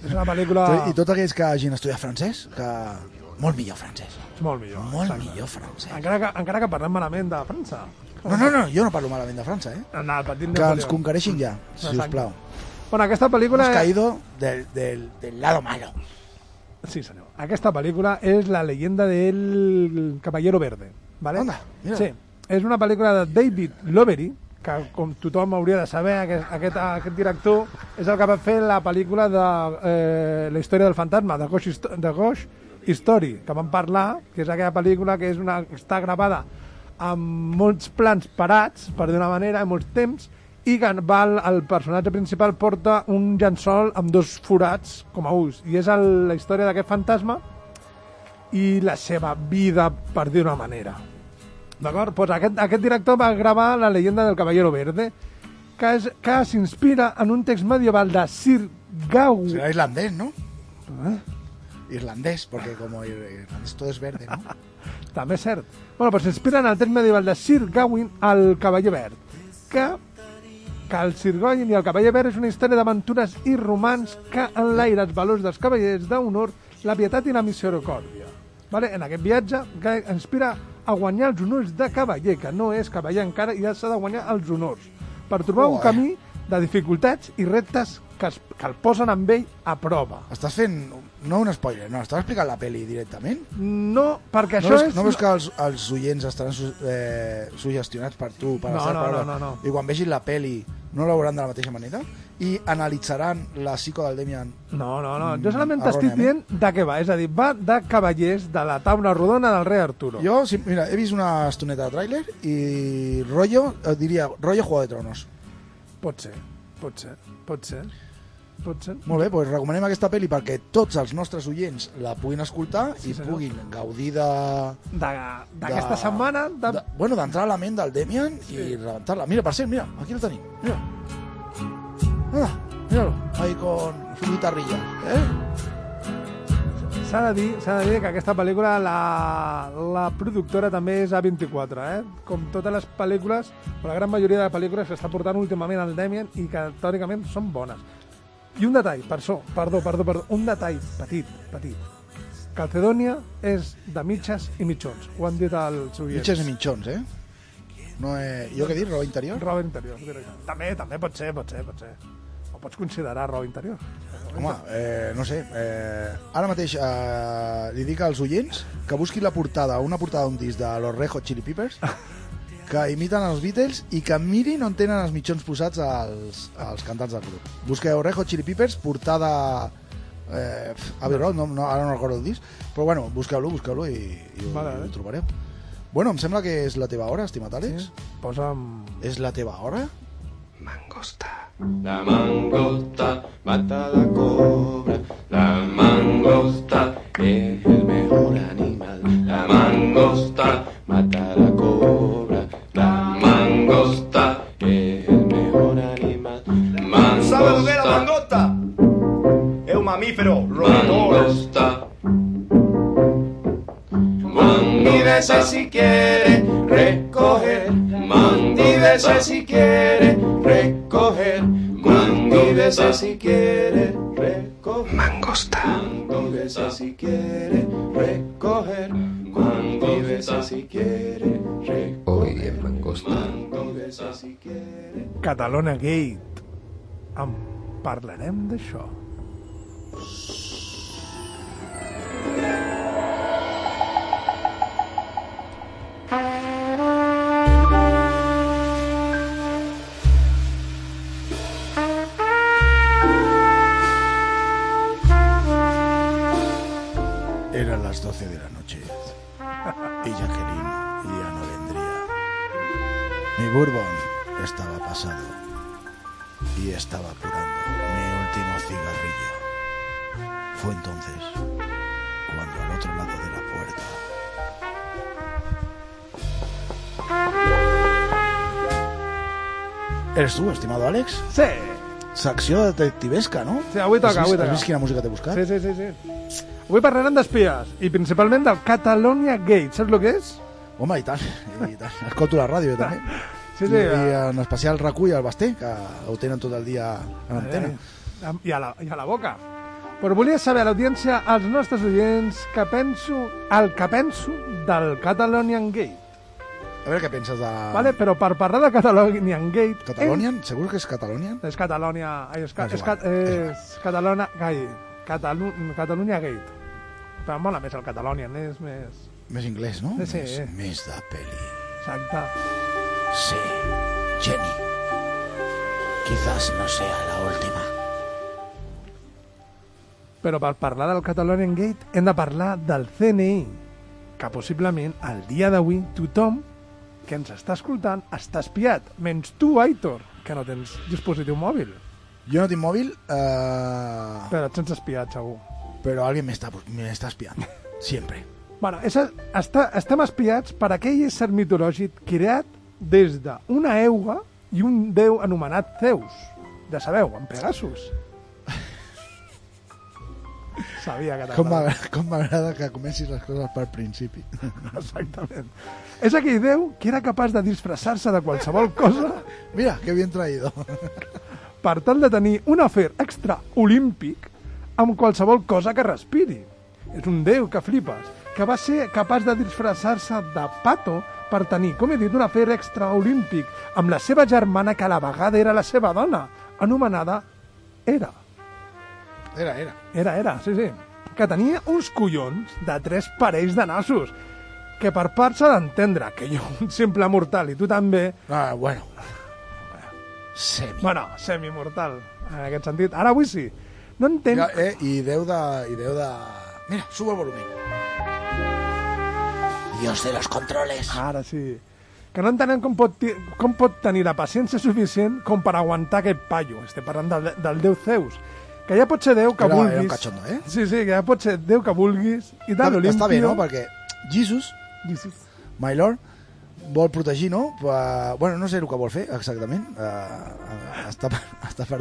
És una pel·lícula... i tots aquells que hagin estudiat francès, que molt millor francès, És molt millor. molt exacte. millor francès. Encara que, encara que parlem malament de França. No, no, no, jo no parlo malament de França, eh? El petit Que ens Napoleó. conquereixin ja, si us plau. Bueno, aquesta pel·lícula... Hemos caído del, del, del lado malo. Sí, senyor. Aquesta pel·lícula és la leyenda del Caballero Verde. ¿Vale? Anda, mira. Sí, és una pel·lícula de David Lowery, que com tothom hauria de saber, aquest, aquest, aquest director és el que va fer la pel·lícula de eh, la història del fantasma, de Ghost, de Ghost History, que vam parlar, que és aquella pel·lícula que és una, està gravada amb molts plans parats, per dir una manera, en molts temps, i que va el, el personatge principal porta un llençol amb dos forats com a ulls. I és el, la història d'aquest fantasma i la seva vida, per dir una manera. D'acord? Pues aquest, aquest director va gravar La leyenda del Caballero Verde, que, és, que s'inspira en un text medieval de Sir Gawain... Será irlandés, ¿no? Eh? Irlandés, porque como ir- irlandés todo es verde, ¿no? <laughs> També és cert. Bueno, pues s'inspira en el text medieval de Sir Gawain al Cavaller Verd, que, que el Sir Gawain i el Cavaller Verd és una història d'aventures i romans que enlaira els valors dels cavallers d'honor, la pietat i la misericòrdia. Vale? En aquest viatge que inspira a guanyar els honors de cavaller, que no és cavaller encara i ja s'ha de guanyar els honors, per trobar un Ué. camí de dificultats i reptes que, es, que el posen amb ell a prova. Estàs fent, no un spoiler, no, estàs explicant la peli directament? No, perquè No això és... no veus que els, els oients estaran su, eh, sugestionats per tu, per No, les no, no, no, no. i quan vegin la peli no l'hauran de la mateixa manera? I analitzaran la psico del Demian No, no, no. Jo solament t'estic dient de què va. És a dir, va de cavallers de la taula rodona del rei Arturo. Jo, sí, mira, he vist una estoneta de tràiler i rollo, eh, diria, rollo Juego de Tronos. Pot ser, pot ser, pot ser. Pot ser. Molt bé, doncs recomanem aquesta pel·li perquè tots els nostres oients la puguin escoltar Sí, i senyor. puguin gaudir de... D'aquesta setmana... De... de bueno, d'entrar a la ment del Demian i rebentar-la. Mira, per cert, mira, aquí la tenim. Mira. Ah, míralo, ahí con su guitarrilla. ¿eh? S'ha de, dir, s'ha de dir que aquesta pel·lícula la, la productora també és A24, eh? Com totes les pel·lícules, o la gran majoria de pel·lícules que està portant últimament el Demian i que teòricament són bones. I un detall, per això, perdó, perdó, perdó, un detall petit, petit. Calcedònia és de mitges i mitjons. Ho han dit els oients. Mitges i mitjons, eh? No he... Jo què he dit, roba interior? Roba interior, directe. També, també pot ser, pot ser, pot ser. Ho pots considerar roba interior. Home, eh, no sé, eh, ara mateix eh, li dic als oients que busquin la portada, una portada d'un disc de los Red Hot Chili Peppers <laughs> que imiten els Beatles i que mirin on tenen els mitjons posats als, als cantants del grup. Busqueu Red Hot Chili Peppers, portada eh, Abbey Road, no, no, ara no recordo el disc, però bueno, busqueu-lo, busqueu-lo i, i, ho, Vale, i ho trobareu. Bueno, em sembla que és la teva hora, estimat Àlex. Posa'm... És la teva hora? La mangosta mata a la cobra. La mangosta es el mejor animal. La mangosta mata a la cobra. La mangosta es el mejor animal. ¿Sabe lo que es la Mangosta, mangosta? Es un mamífero roedor. mangosta. Mandídese si quiere recoger. Mandídese si quiere recoger. Mandídese si quiere recoger. Mangosta. Si quiere recoger. Si quiere recoger. Hoy en Mangosta. Mandídese si quiere. Catalona Gate. En parlarem d'això. Eran las 12 de la noche. <laughs> Y Jacqueline ya no vendría. Mi bourbon estaba pasado y estaba apurando mi último cigarrillo. Fue entonces cuando al otro lado de la puerta ¿Eres tú, estimado Alex? Sí. Secció detectivesca, no? Sí, avui toca, avui toca. Has vist quina música t'he buscat? sí, sí, sí, sí. Avui parlarem d'espies, i principalment del Catalonia Gate. Saps el que és? Home, i tant, i tant. Escolto la ràdio, també. <laughs> Sí, sí. I, I en especial recull el Basté, que ho tenen tot el dia a l'antena. Eh, I a, la, I a la boca. Però volia saber a l'audiència, als nostres oients, que penso, el que penso del Catalonian Gate. A veure què penses de... Vale? Però per parlar de Catalonian Gate... Catalonian? Segur que és Catalonian? És Catalònia... ai, És, ca, És és, ca, és és Catalona... Gai, Catalu, Catalunya Gate. Però mola més el Catalonian, és més... Més inglès, no? Sí. Més, més de peli. Exacte. Sí, Jenny. Quizás no sea la última. Però per parlar del Catalonian Gate hem de parlar del CNI, que possiblement al dia d'avui tothom que ens està escoltant està espiat, menys tu, Aitor, que no tens dispositiu mòbil. Jo no tinc mòbil, eh, Però et sents espiat, segur. però alguien me está, me está espiando. Siempre. Bueno, és, està, estem espiats per aquell ésser mitològic creat des d'una euga i un déu anomenat Zeus. Ja sabeu, en Pegasus. Sabia que Com t'agradava. m'agrada com m'agrada que comencis les coses per principi. Exactament. És aquell déu que era capaç de disfressar-se de qualsevol cosa Mira, que bien traído. per tal de tenir un afer extraolímpic amb qualsevol cosa que respiri. És un déu que flipes, que va ser capaç de disfressar-se de pato per tenir, com he dit, un afer extraolímpic amb la seva germana que a la vegada era la seva dona, anomenada Era. Era, era. Era, era, sí, sí. Que tenia uns collons de tres parells de nassos, que per part s'ha d'entendre que jo, un simple mortal, i tu també, Ah, bueno. Semi. bueno, semimortal, en aquest sentit. Ara avui sí. No entenc... Ja, eh, i Déu de... I Déu de... Mira, subo el volumen. Dios de los controles. Ara sí. Que no entenem com pot, com pot tenir la paciència suficient com per aguantar aquest paio. Estem parlant del, del déu Zeus. Que ja pot ser déu que Era- era un vulguis. cachondo, eh? Sí, sí, que ja pot ser déu que vulguis. I de Està, està bé, no? Perquè Jesus, Jesus. my lord, vol protegir, no? Pa... Bueno, no sé el que vol fer exactament. Uh, uh, està, per, <laughs> està per...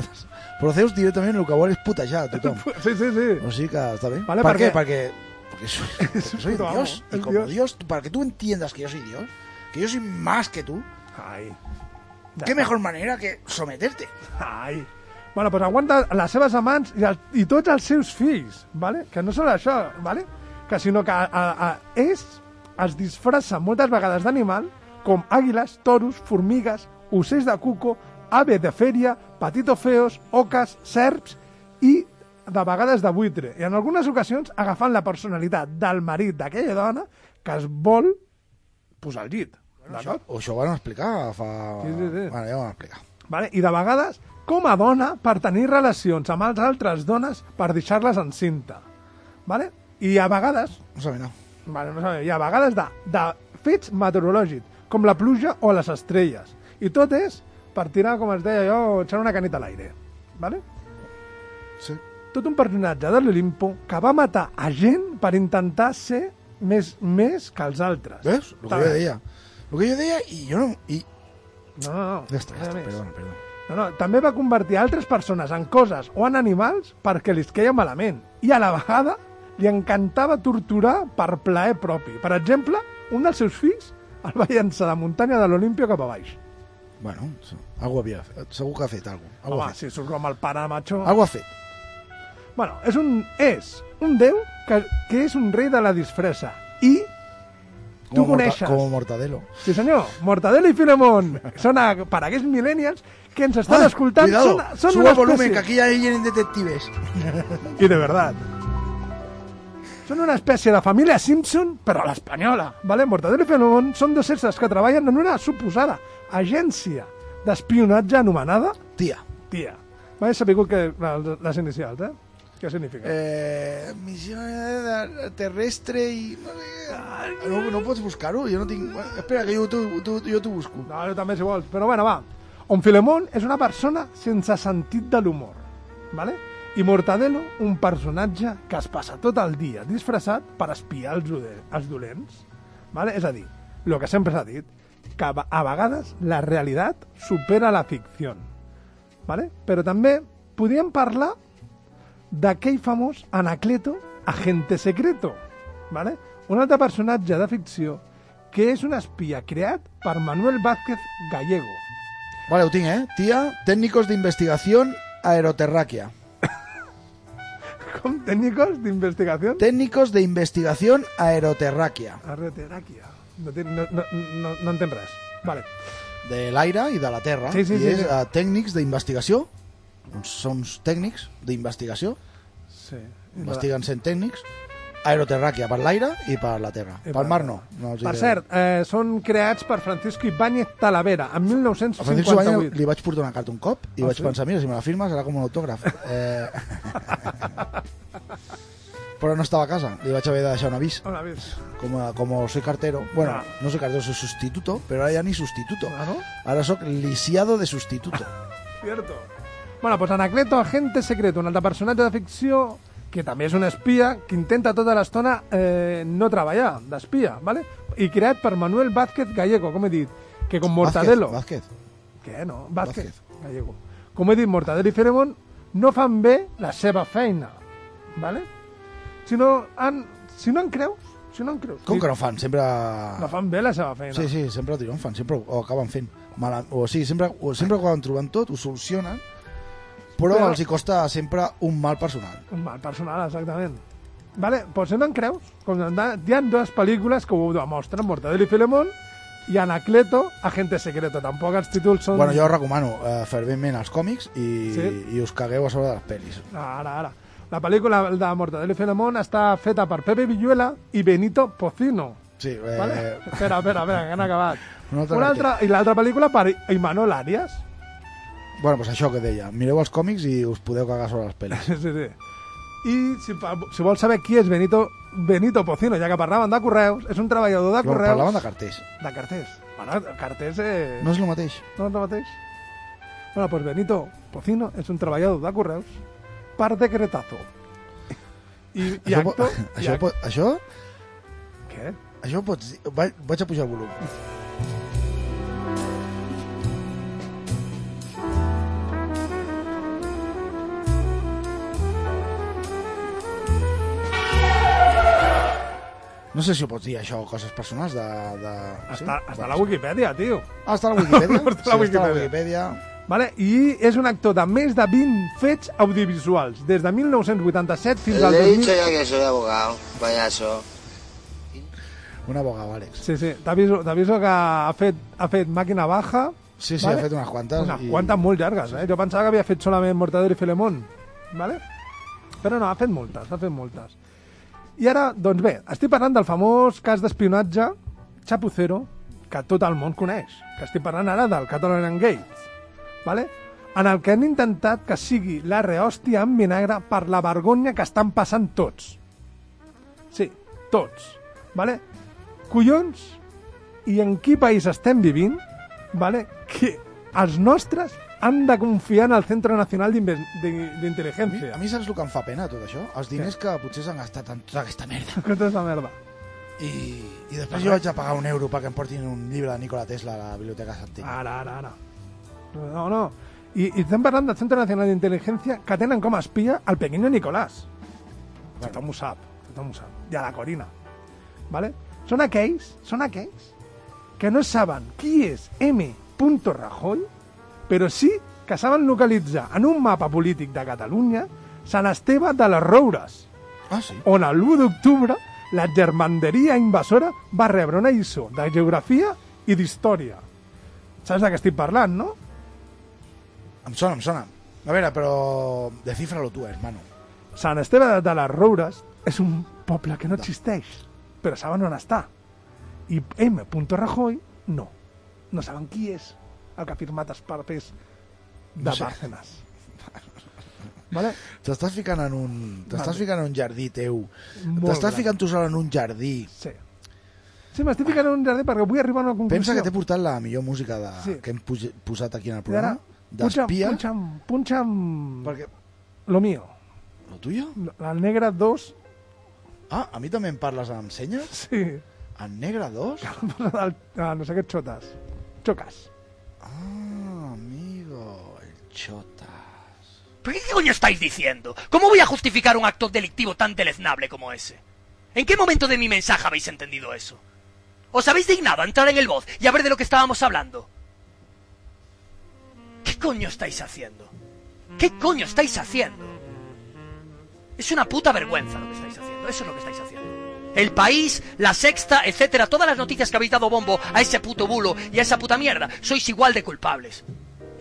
Però Zeus directament el que vol és putejar a tothom. <laughs> Sí, sí, sí. O sigui que està bé. Vale, ¿Por ¿por qué? qué? Porque, porque soy, <laughs> porque soy Dios. Y como Dios. Dios. para que tú entiendas que yo soy Dios, que yo soy más que tú, Ai. qué mejor manera que someterte. Ai. Bueno, doncs aguanta les seves amants i, el, i tots els seus fills, vale? que no són això, vale? que sinó que a, a, a, és, es disfressa moltes vegades d'animal, com àguiles, toros, formigues, ocells de cuco, ave de fèria, patitofeos, oques, serps i de vegades de buitre. I en algunes ocasions agafant la personalitat del marit d'aquella dona que es vol posar al llit. D'acord? O això ho van explicar fa... Sí, sí, sí. Bueno, ja ho van explicar. Vale? I de vegades, com a dona, per tenir relacions amb les altres dones per deixar-les encinta. Vale? I a vegades, No sabe no. vale, no sabem, i a vegades de, de fets meteorològics, com la pluja o les estrelles. I tot és per tirar, com es deia jo, echar una canita a l'aire. Vale? Sí. Tot un personatge de l'Olimpo que va matar a gent per intentar ser més, més que els altres. ¿Ves? Lo que Està yo bé. decía. Lo que yo decía y yo no... Y... No, no, no. Ya Res está. més. Perdona, perdona. No, no, també va convertir altres persones en coses o en animals perquè li queia malament. I a la vegada li encantava torturar per plaer propi. Per exemple, un dels seus fills el va llançar de muntanya de l'Olimpio cap a baix. Bueno, algo havia fet. Segur que ha fet algo. Algo Home, ha fet. si surt com el pare macho... Algo ha fet. Bueno, és un, és un déu que, que és un rei de la disfressa. I tu Como, morta- coneixes... como Mortadelo. Sí, senyor. Mortadelo i Filemón. Són a, per aquests millennials que ens estan escoltant. Ah, Cuidado, Són, són suba una volumen, espècie- que aquí ya vienen detectives. <laughs> I de verdad. Són una espècie de família Simpson, però a l'espanyola. ¿vale? Mortadelo i Filemón són dos éssers que treballen en una suposada agència d'espionatge anomenada Tía. TIA. M'he sabut que les, inicials, eh? Què significa? Eh, misión eh, terrestre y... No, no pots buscar-ho? Jo no tinc... Espera, que jo t'ho tu, jo t'ho busco. No, jo també si vols, però bueno, va. On Filemón és una persona sense sentit de l'humor, ¿vale? i Mortadelo, un personatge que es passa tot el dia disfressat per espiar els, els dolents. ¿vale? És a dir, el que sempre s'ha dit, que a vegades la realitat supera la ficció. ¿vale? Però també podríem parlar d'aquell famós Anacleto, agente secreto, ¿vale? un altre personatge de ficció que és un espia creat per Manuel Vázquez Gallego. Vale, tinc, eh? Tia, técnicos de investigación aeroterráquea. Com tècnicos d'investigació? Técnicos de investigación aeroterráquea. Arreteràquia. No, no, no, no, res. Vale. De l'aire i de la terra. Sí, sí, I sí, és sí. eh, tècnics d'investigació. Uns, són uns tècnics d'investigació. Sí. Investiguen sent tècnics. Aeroterràquia per l'aire i per la terra. I Pel per- mar no. no Per diré. cert, eh, són creats per Francisco Ibáñez Talavera en A Francisco 1958. li vaig portar una carta un cop i Ah, vaig sí? pensar, mira, si me la firmes serà com un autògraf. <laughs> Eh... <laughs> Però no estava a casa, li vaig haver de deixar un avís. Hola, ves. Como, como soy cartero, bueno, Ah. no soy cartero, soy sustituto, pero ahora ya ni sustituto. Ah, no? Ahora soy lisiado de sustituto. <laughs> Cierto. Bueno, pues Anacleto, agente secreto, un altre personatge de ficció que també és un espia que intenta tota l'estona eh, no treballar, d'espia, ¿vale? i creat per Manuel Vázquez Gallego, com he dit, que com Mortadelo... Vázquez, Què, no? Vázquez, Vázquez. Gallego. Com he dit, Mortadelo i Filemón no fan bé la seva feina, ¿vale? Si no, han, si no en creus, si no en creus... Com que no fan? Sempre... No fan bé la seva feina. Sí, sí, sempre ho triomfen, sempre ho, acaben fent. Mala... O sigui, sempre, o sempre ho acaben trobant tot, ho solucionen, però, Però- els hi costa sempre un mal personal. Un mal personal, exactament. Vale, si no en creus, com hi ha dues pel·lícules que ho demostren, Mortadelo i Filemón i Anacleto, Agente Secreto. Tampoc els títols són... Bueno, jo recomano eh, ferventment els còmics i, Sí. i us cagueu a sobre de les pel·lis. Ara, ara. La pel·lícula de Mortadelo i Filemón està feta per Pepe Villuela i Benito Pocino. Sí, eh, Vale? Espera, espera, espera, que han acabat. <laughs> Un altre Una altra, I l'altra pel·lícula per Imanol Arias. Bueno, pues això que deia, mireu els còmics i us podeu cagar sobre les pel·lis. <laughs> Sí, sí. I si, si vols saber qui és Benito, Benito Pocino, ja que parlaven de correus, és un treballador de Bueno, correus... parlaven de carters. De carters. Bueno, carters és... No és el mateix. No és el mateix? Bueno, pues Benito Pocino és un treballador de correus per decretazo. I, <laughs> i això, po- acto... i això, po- això, Què? això pots dir... Vaig, vaig a pujar el volum. No sé si ho pots dir, això, coses personals de... de... Està, està a la Wikipedia, tio. Ah, està a la Wikipedia? <laughs> Està a la sí, està a la Wikipedia. Wikipedia. Vale? I és un actor de més de 20 fets audiovisuals, des de 1987 fins al Le he 2000... dicho ya que soy abogado, payaso. Un abogado, Àlex. Sí, sí, t'aviso que ha fet, ha fet Màquina Baja, Sí, sí, Vale. ha fet unes quantes. unes i- quantes molt llargues, eh? Jo pensava que havia fet solament Mortadelo i Filemón, vale? però no, ha fet moltes, ha fet moltes. I ara, doncs bé, estic parlant del famós cas d'espionatge Chapucero, que tot el món coneix, que estic parlant ara del Catalan Gates, vale? en el que han intentat que sigui la rehòstia en vinagre per la vergonya que estan passant tots. Sí, tots. Vale? Collons, i en quin país estem vivint, vale? que els nostres han de confiar en el Centre Nacional d'Intel·ligència. a mi saps el que em fa pena, tot això? Els diners que potser s'han gastat en tota aquesta merda. <laughs> Aquesta és la merda. I, i després jo vaig a pagar un euro perquè em portin un llibre de Nikola Tesla a la biblioteca Santi. Ara, ara, ara. No, no. I, i estem parlant del Centre Nacional d'Intel·ligència que tenen com a espia el pequeño Nicolás. Tothom ho sap, tothom ho sap. I a la Corina. Vale? Són aquells, són aquells que no saben qui és M. Rajoy, però sí que saben localitzar en un mapa polític de Catalunya Sant Esteve de les Roures, Ah, sí? on l'1 d'octubre la germanderia invasora va rebre una lliçó de geografia i d'història. Saps de què estic parlant, no? Em sona, em sona. A veure, però... Descifra-lo tu, hermano. Sant Esteve de les Roures és un poble que no existeix, però saben on està. I M. Rajoy, no. No saben qui és el que ha firmat els papers de No sé. Bárcenas. Vale? T'estàs ficant en un... T'estàs Vale. ficant en un jardí teu. T'estàs ficant tu sol en un jardí. Sí. Sí, m'estic ficant en un jardí perquè vull arribar a una conclusió. Pensa que t'he portat la millor música de... Sí. que hem posat aquí en el programa. D'espia. punxa'm, punxa'm Perquè... lo mío. Lo tuyo? El negre 2, Ah, a mi també em parles amb senyes? sí. En negre 2? Del, ah, no sé què xotes. Xocas. Ah, amigo, el chota. ¿Pero qué coño estáis diciendo? ¿Cómo voy a justificar un acto delictivo tan deleznable como ese? ¿En qué momento de mi mensaje habéis entendido eso? ¿Os habéis dignado a entrar en el voz y a ver de lo que estábamos hablando? ¿Qué coño estáis haciendo? ¿Qué coño estáis haciendo? Es una puta vergüenza lo que estáis haciendo. Eso es lo que estáis haciendo. El país, la sexta, etcétera, todas las noticias que habéis dado bombo a ese puto bulo y a esa puta mierda, sois igual de culpables.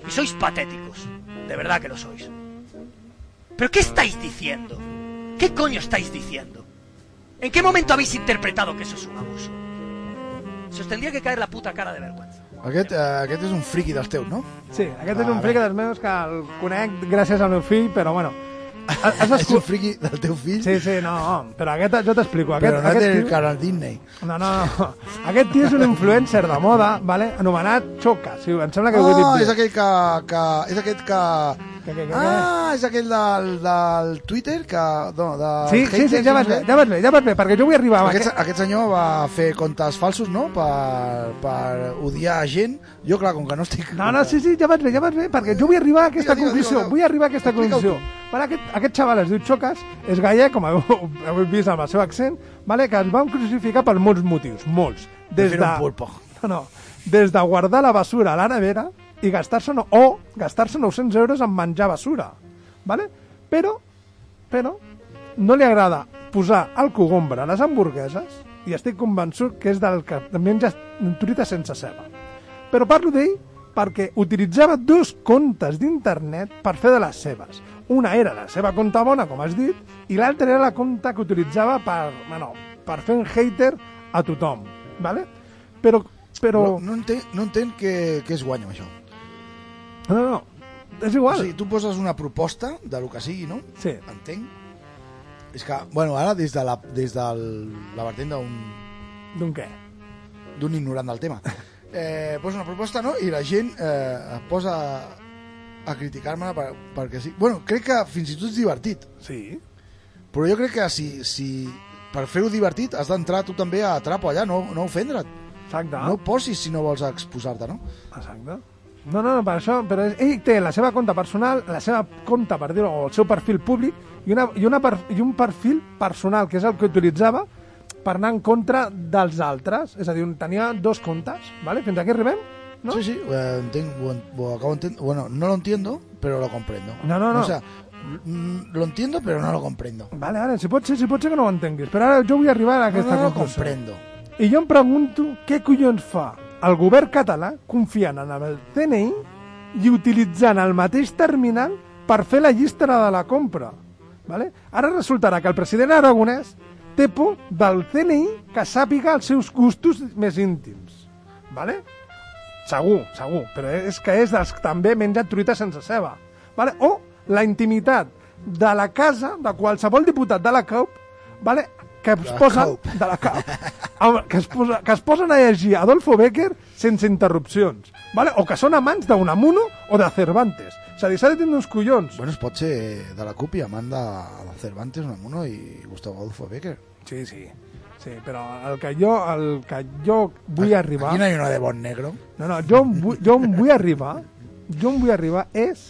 Y sois patéticos. De verdad que lo sois. ¿Pero qué estáis diciendo? ¿Qué coño estáis diciendo? ¿En qué momento habéis interpretado que eso es un abuso? Se os tendría que caer la puta cara de vergüenza. Aquest, eh, aquest és un friki dels teus, no? Sí, aquest és Ah, un fric dels meus que el conec gràcies al meu fill, però bueno... Has, has És un friki del teu fill? Sí, sí, no, però aquest jo t'explico. Aquest, Però no aquest té el tio- cara al Disney. No, no, no. Aquest tio és un influencer de moda, vale? anomenat Choca. Sí, em sembla que ho he dit Ah, és aquell que... que és aquest que... Ah, és aquell del, del Twitter que... No, de Sí, sí, sí, ja vas bé, ja vas bé, ja vas bé, perquè jo vull arribar... Aquest, aquest- aquest senyor va fer comptes falsos, no?, per, per odiar gent. Jo, clar, com que no estic... No, no, sí, sí, ja vas bé, ja vas bé, perquè jo vull arribar a aquesta Digue, digue, conclusió, digue, vull arribar a aquesta conclusió. Vale, aquest, aquest xaval es diu Xocas, és gallec, com heu, heu vist amb el seu accent, vale, que es van crucificar per molts motius, molts. Des de, no, no, des de guardar la basura a la nevera i gastar-se no, o gastar-se 900 euros en menjar basura, vale? Però, però, no li agrada posar el cogombre a les hamburgueses i estic convençut que és del que menja truita sense ceba. Però parlo d'ell perquè utilitzava dos comptes d'internet per fer de les seves. Una era la seva compte bona, com has dit, i l'altra era la compte que utilitzava per, bueno, per fer un hater a tothom. ¿vale? Però, però... No, no entenc, no entenc què, què es guanya això. No, no, no. És igual. O sigui, tu poses una proposta de lo que sigui, no? Sí. Entenc. És que, bueno, ara des de la, des del, la vertent d'un D'un què? d'un ignorant del tema. Eh, posa una proposta, no? I la gent eh, es posa a criticar-me per, perquè sí. Bueno, crec que fins i tot és divertit. Sí. Però jo crec que si, si per fer-ho divertit has d'entrar tu també a trapo allà, no, no ofendre't. Exacte. No posis si no vols exposar-te, no? Exacte. No, no, no, per això, però ell té la seva compte personal, la seva compte, per dir-ho, o el seu perfil públic, i, una, i, una per, i un perfil personal, que és el que utilitzava per anar en contra dels altres. És a dir, tenia dos comptes, ¿vale? Fins aquí arribem? ¿no? Sí, sí, eh, entenc, ho, ho acabo d'entendre. Bueno, no lo entiendo, pero lo comprendo. No, no, no. O sea, mm, lo entiendo, pero no lo comprendo. Vale, vale, si pot ser, si pot ser que no ho entenguis, però ara jo vull arribar a aquesta no, no, conclusió. comprendo. I jo em pregunto què collons fa el govern català confiant en el CNI i utilitzant el mateix terminal per fer la llista de la compra. Vale? Ara resultarà que el president aragonès té por del CNI que sàpiga els seus gustos més íntims. Vale? Segur, segur, però és que és dels que també menja truita sense ceba. Vale? O la intimitat de la casa de qualsevol diputat de la CUP vale? Que es posen CUP. de la amb- que, es posa, que es posen a llegir Adolfo Becker sense interrupcions, vale? o que són amants d'Unamuno o de Cervantes. A dir, s'ha de tindre uns collons. Bueno, es pot ser de la CUP i amant de, de Cervantes, Unamuno i Gustavo Adolfo Becker. Sí, sí. Sí, però el que jo, el que jo vull arribar... Aquí no hi ha una de bon negro. No, no, jo, on vull, jo on vull arribar, jo on vull arribar és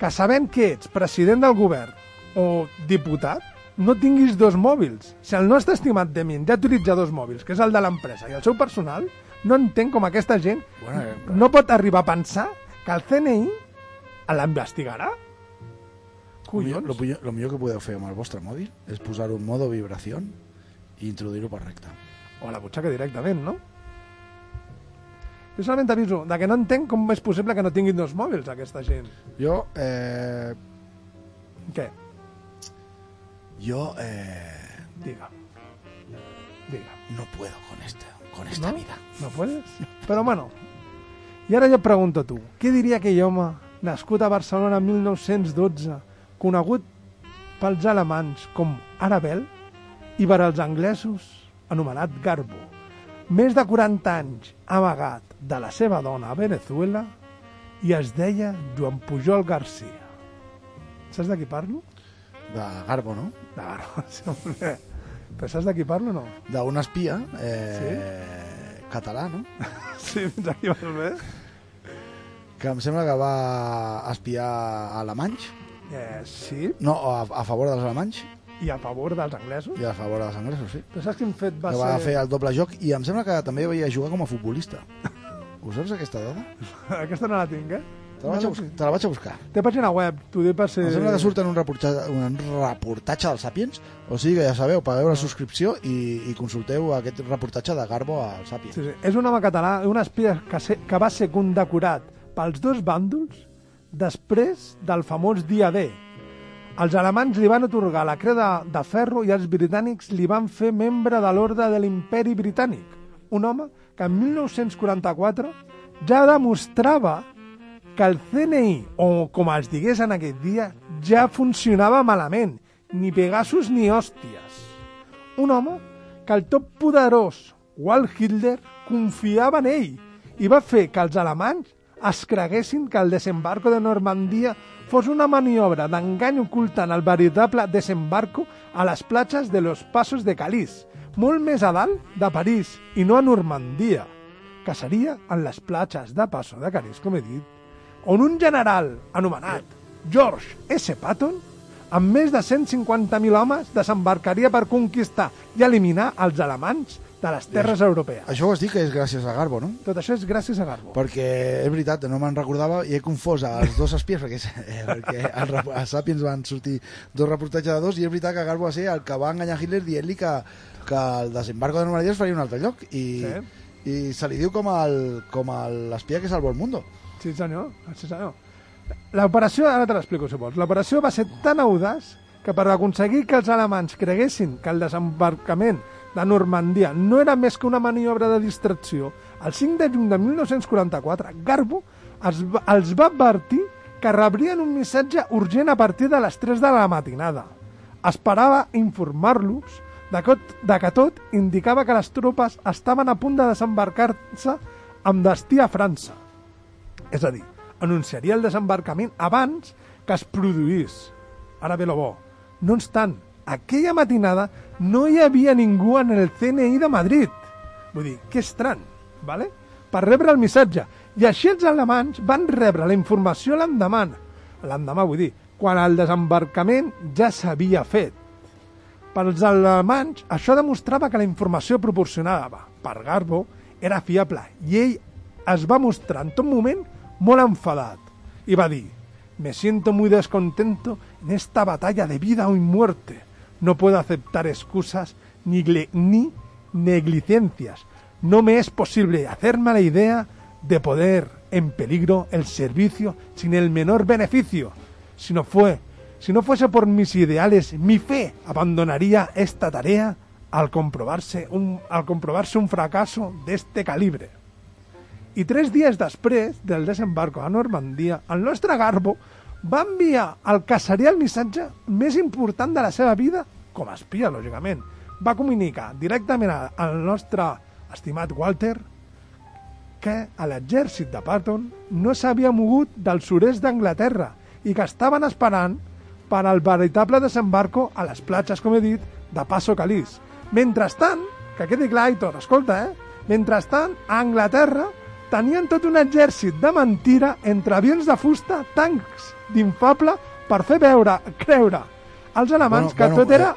que sabent que ets president del govern o diputat, no tinguis dos mòbils. Si el nostre estimat Demin ja utilitza dos mòbils, que és el de l'empresa i el seu personal, no entenc com aquesta gent Bueno, eh, no pot arribar a pensar que el CNI l'investigarà. Collons. lo, millor, lo millor que podeu fer amb el vostre mòbil és posar-ho en modo vibració i introduir-ho per recte. O a la butxaca directament, no? Jo solament t'aviso de que no entenc com és possible que no tinguin dos mòbils, aquesta gent. Jo, eh, Què? Yo, eh, Diga. Diga. no puedo con esta, con esta ¿No? vida. No puedes? Però bueno. I ara jo et pregunto a tu, què diria aquell home nascut a Barcelona en 1912, conegut pels alemans com Arabel i per als anglesos anomenat Garbo, més de 40 anys amagat de la seva dona a Venezuela i es deia Joan Pujol Garcia. Saps de qui parlo? De Garbo, no? De Garbo, <laughs> sí, hombre. Però saps de qui parlo o no? d'un espia eh, català, no? <laughs> Sí, fins aquí vas bé. Que em sembla que va espiar alemanys, Eh, sí, no, a, a favor dels alemanys i a favor dels anglesos. i a favor dels anglesos, sí. Però saps quin fet va que va ser... fer el doble joc i em sembla que també vaig jugar com a futbolista. Ho saps, aquesta dada? <laughs> Aquesta no la tinc, eh? Te la vaig a, bus te la vaig a buscar. Té pàgina web, t'ho dic per ser... Em sembla que surt en un reportatge, un reportatge del Sapiens, o sigui que ja sabeu, pagueu la subscripció i, i consulteu aquest reportatge de Garbo al Sapiens. Sí, sí. És un home català, un espia que, se, que va ser condecorat pels dos bàndols després del famós dia D. Els alemanys li van otorgar la creu de, de ferro i els britànics li van fer membre de l'ordre de l'imperi britànic. Un home que en 1944 ja demostrava que el CNI, o com es digués en aquest dia, ja funcionava malament, ni pegassos ni hòsties. Un home que el tot poderós Walt Hitler confiava en ell i va fer que els alemanys es creguessin que el desembarco de Normandia fos una maniobra d'engany ocultant el veritable desembarco a les platges de los Passos de Calís, molt més a dalt de París i no a Normandia, que seria en les platges de Passo de Calís, com he dit, on un general anomenat George S. Patton, amb més de 150.000 homes, desembarcaria per conquistar i eliminar els alemanys de les terres europees. Això ho has dit que és gràcies a Garbo, no? Tot això és gràcies a Garbo. Perquè és veritat, no me'n recordava i he confós els dos espies perquè, eh, perquè rep- a Sapiens van sortir dos reportatges de dos i és veritat que Garbo va ser el que va enganyar Hitler dient-li que, que el desembarco de Normandia es faria un altre lloc i, Sí. i se li diu com el- com el- l'espia que salvó el mundo. Sí, senyor. Sí, senyor. L'operació, ara te l'explico si vols, l'operació va ser tan audaç que per aconseguir que els alemanys creguessin que el desembarcament de Normandia no era més que una maniobra de distracció, el 5 de juny de 1944, Garbo es, va- els va advertir que rebrien un missatge urgent a partir de les 3 de la matinada. Esperava informar-los de, de que tot indicava que les tropes estaven a punt de desembarcar-se amb destí a França. És a dir, anunciaria el desembarcament abans que es produís. Ara ve lo bo. No obstant, aquella matinada no hi havia ningú en el CNI de Madrid. Vull dir, que estrany, ¿vale? per rebre el missatge. I així els alemanys van rebre la informació l'endemà. L'endemà, vull dir, quan el desembarcament ja s'havia fet. Per als alemanys, això demostrava que la informació proporcionada per Garbo era fiable i ell es va mostrar en tot moment molt enfadat i va Me siento muy descontento en esta batalla de vida o muerte. No puedo aceptar excusas ni, ni negligencias. No me es posible hacerme la idea de poner en peligro el servicio sin el menor beneficio. Si no fue, si no fuese por mis ideales, mi fe abandonaría esta tarea al comprobarse un, al comprobarse un fracaso de este calibre. I tres dies després del desembarco a Normandia, el nostre Garbo va enviar al que seria el missatge més important de la seva vida, com a espia, lògicament. Va comunicar directament al nostre estimat Walter que a l'exèrcit de Patton no s'havia mogut del sud-est d'Anglaterra i que estaven esperant per al veritable desembarco a les platges, com he dit, de Passo Calís. Mentrestant, que quedi clar, Aitor, escolta, eh? Mentrestant, a Anglaterra tenien tot un exèrcit de mentira entre avions de fusta, tancs d'infable, per fer veure, creure als alemanys que tot era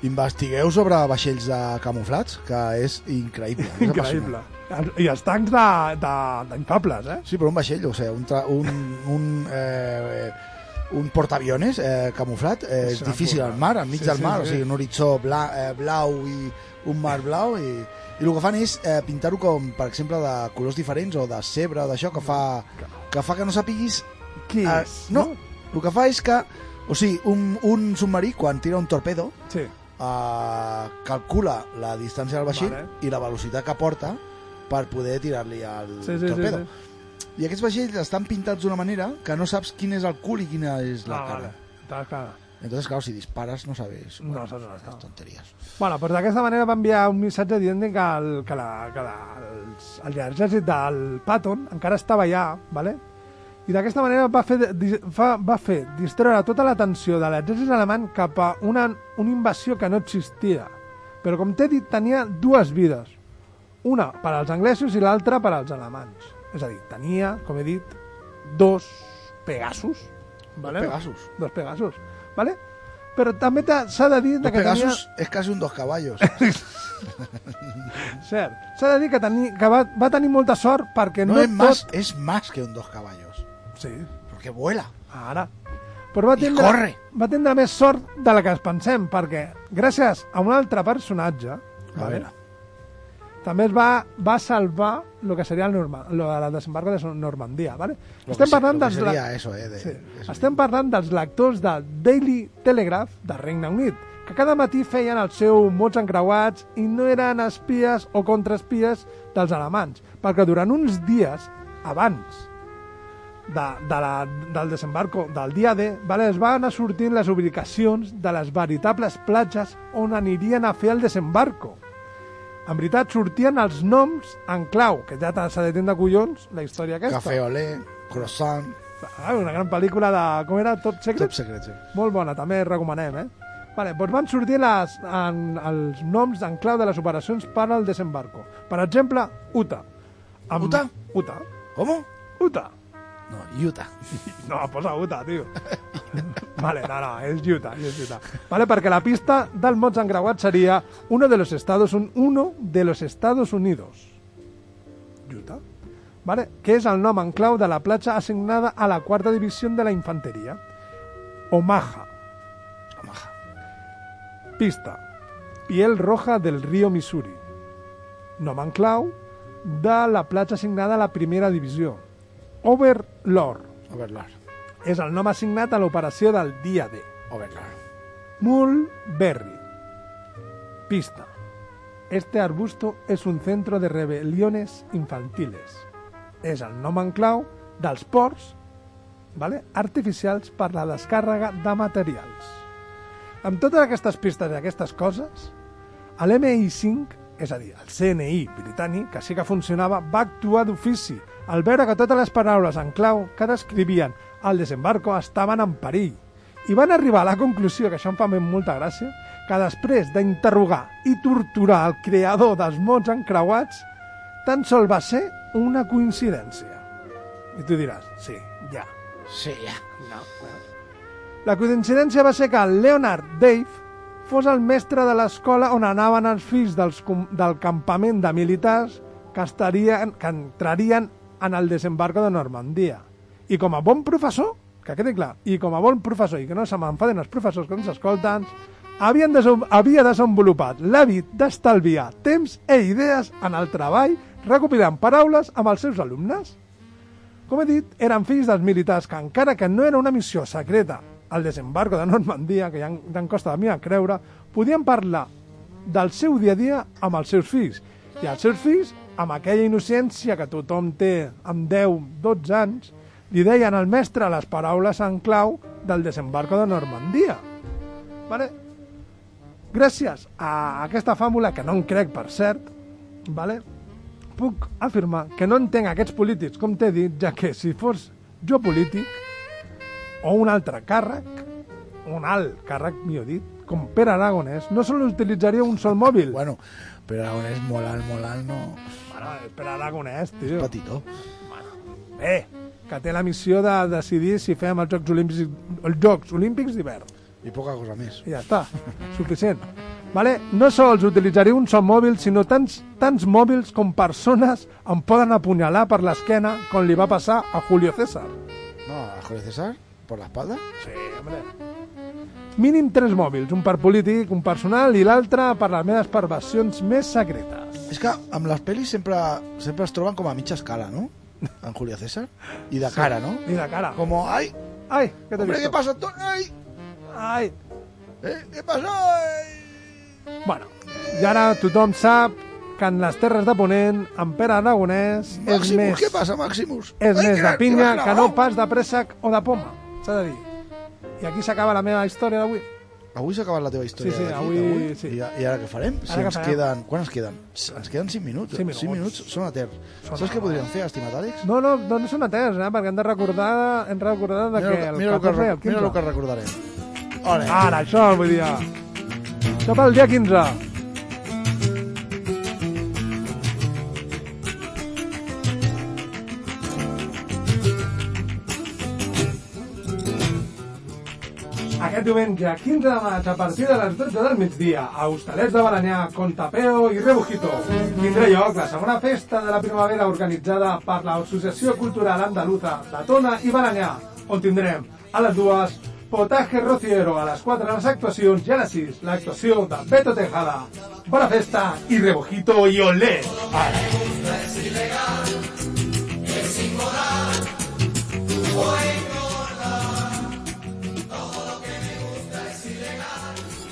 Eh, investigueu sobre vaixells de camuflats, que és increïble. és increïble. I els tancs d'infables, eh? Sí, però un vaixell, o sigui, un, tra- un, un, eh, un portaaviones eh, camuflat eh, és difícil al mar, enmig Sí, del sí, mar, sí. o sigui, un horitzó bla, eh, blau i un mar blau i, i el que fan és eh, pintar-ho com, per exemple, de colors diferents o de cebre o d'això que fa, que fa que no sapiguis... Qui eh, és? no, el que fa és que, o sigui, un, un submarí quan tira un torpedo Sí. eh, calcula la distància del vaixell Vale. i la velocitat que porta per poder tirar-li al Sí, sí, sí, torpedo. sí. I aquests vaixells estan pintats d'una manera que no saps quin és el cul i quina és la Ah, cara. vale. Clar, clar. Entonces, claro, si disparas no sabes. No saps on està. Tonteries. Bueno, doncs d'aquesta manera va enviar un missatge dient que, el, que, la, que la, l'exèrcit del Patton encara estava allà, ¿vale? i d'aquesta manera va fer, fa, va fer distreure tota l'atenció de l'exèrcit alemany cap a una, una invasió que no existia. Però, com t'he dit, tenia dues vides. Una per als anglesos i l'altra per als alemanys. És a dir, tenia, com he dit, dos Pegasus. Vale? Pegasus. Dos Pegasus. Vale? Però també s'ha de dir de Dos que Pegasus es casi un dos caballos. Cert. S'ha de dir que, teni... que va, va tenir molta sort perquè no, No, es tot... más, es más que un dos caballos. Sí, Porque vuela. ara. Però va I tindre, corre. va tindre més sort de la que ens pensem, perquè gràcies a un altre personatge, A vale, veure. També es va, va salvar el que seria el, Norma, lo de la desembarco de Normandia. Vale? Lo Estem que parlant dels la- eso, eh, de- sí. eso. Estem parlant dels lectors de Daily Telegraph de Regne Unit, que cada matí feien els seus mots encreuats i no eren espies o contraespies dels alemanys, perquè durant uns dies abans de, de la, del desembarco del dia D, vale, es van anar sortint les ubicacions de les veritables platges on anirien a fer el desembarco. En veritat, sortien els noms en clau, que ja s'ha de tindre collons la història aquesta. Café olé, croissant, Ah, una gran pel·lícula de... Com era? Top Secret? top secret. sí. Molt bona, també recomanem, eh? Vale, doncs van sortir les, en, els noms en clau de les operacions per al desembarco. Per exemple, UTA. Amb... UTA? UTA. ¿Cómo? UTA. No, Utah. <laughs> No, posa Utah, tio. <laughs> vale, no, no, és Utah, és Utah. Vale, perquè la pista del mots encreuat seria uno de los Estados, un, uno de los Estados Unidos. Utah. Vale, que és el nom en clau de la platja assignada a la quarta divisió de la infanteria. Omaha. Omaha. Pista. Piel roja del río Missouri. Nom en clau de la platja assignada a la primera divisió. Overlord. Overlord. És el nom assignat a l'operació del dia D. Overlord. Mulberry. Pista. Este arbusto es un centro de rebeliones infantiles. És el nom en clau dels ports vale, artificials per la descàrrega de materials. Amb totes aquestes pistes i aquestes coses, l'MI5, és a dir, el CNI britànic, que sí que funcionava, va actuar d'ofici al veure que totes les paraules en clau que descrivien el desembarco estaven en perill. I van arribar a la conclusió, que això em fa molta gràcia, que després d'interrogar i torturar el creador dels mots encreuats, tan sol va ser una coincidència. I tu diràs, sí, ja. Sí, ya. No. La coincidència va ser que el Leonard Dave fos el mestre de l'escola on anaven els fills dels, del campament de militars que, estarien, que entrarien en el desembarco de Normandia. I com a bon professor, que quedi clar, i com a bon professor, i que no se m'enfaden els professors que ens escolten, havien havia desenvolupat l'hàbit d'estalviar temps e idees en el treball recopilant paraules amb els seus alumnes. Com he dit, eren fills dels militars que, encara que no era una missió secreta al desembarco de Normandia, que ja em costa de mi a creure, podien parlar del seu dia a dia amb els seus fills. I els seus fills, amb aquella innocència que tothom té amb 10-12 anys, li deien al mestre les paraules en clau del desembarco de Normandia. Vale? Gràcies a aquesta fàmula, que no en crec, per cert, vale? puc afirmar que no entenc aquests polítics, com t'he dit, ja que si fos jo polític o un altre càrrec, un alt càrrec, millor dit, com Pere Aragonès, no sol utilitzaria un sol mòbil. Bueno, pero Aragonés molar, molar, no... Bueno, és Pere Aragonès, tio. Patito. Eh, que té la missió de decidir si fem els Jocs Olímpics, els Jocs Olímpics d'hivern. Y poca cosa més. I ja està, <laughs> suficient. Vale? No sols utilitzaré un sol mòbil, sinó tants, tants mòbils com persones em poden apunyalar per l'esquena com li va passar a Julio César. No, a Julio César, por la espalda. Sí, hombre. Mínim tres mòbils, un per polític, un personal i l'altre per les meves perversions més secretes. És que amb les pel·lis sempre, sempre es troben com a mitja escala, no? En Julio César. I de cara, no? I de cara. Como, ay, Ai, què t'he vist? ¿qué pasa? Antonio? Ay, Ai. eh, ¿qué pasó? Ay. Bueno, i ara tothom sap que en les Terres de Ponent, en Pere Aragonès és Maximus, més, ¿qué pasa, Maximus? és Ay, més que- de que pinya vas que no pas de préssec o de poma, s'ha de dir. I aquí s'acaba la meva història d'avui. Avui s'ha acabat la teva història Sí, sí, avui d'avui? sí. I, I ara què farem? Si Ara què ens farem? queden... Quan ens queden? Ens queden 5 minuts. Cinc 5 minuts. minuts són eterns. Són Saps què eterns. podríem fer, estimat Àlex? No, no, no, no són atès, eh? perquè hem de recordar, hem de recordar de Mira, que el, mira, el que, 14 i el re- mira 15. el que recordarem. Ole. Ara, això vull dir. Això pel dia 15. Aquest diumenge, 15 de maig, a partir de les 12 del migdia, a Hostalets de Balanyà, Contapeo i Rebujito, tindrà lloc la segona festa de la primavera organitzada per l'Associació Cultural Andaluza de Tona i Balanyà, on tindrem a les dues Potaje Rociero, a les 4 les actuacions i a les 6 l'actuació de Beto Tejada. Bona festa i Rebujito i olé! Ara.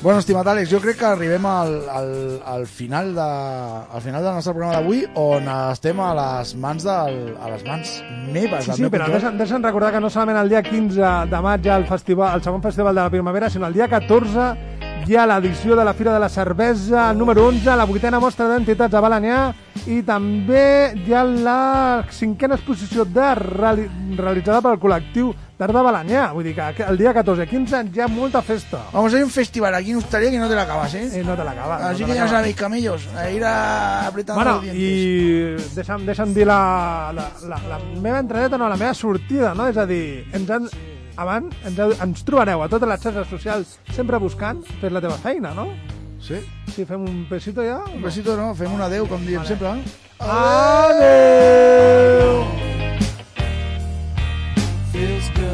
Bueno, estimat Àlex, jo crec que arribem al, al, al, final, de, al final del nostre programa d'avui on estem a les mans del, a les mans meves. Sí, sí, però deixa'm, deixa'm recordar que no solament el dia 15 de maig hi ha el, festival, el segon festival de la primavera, sinó el dia 14 hi ha l'edició de la Fira de la Cervesa número 11, la vuitena mostra d'entitats a Balanyà i també hi ha la cinquena exposició de reali realitzada pel col·lectiu d'Art de Balanyà. Vull dir que el dia 14 i 15 hi ha molta festa. Vamos a ir a un festival aquí en Ustaria que no te la acabas, ¿eh? Eh, no te l'acabes. Así no que ya sabéis, camellos, a ir a apretando Bueno, los dientes. i deixa'm, deixa'm dir la, la, la, la meva entradeta, no, la meva sortida, no? És a dir, ens han, abans ens, ens trobareu a totes les xarxes socials sempre buscant fer la teva feina, no? Sí. Sí, fem un besito ja? Un besito, no? Fem un adeu, com diem sempre. Eh? Adeu! feels good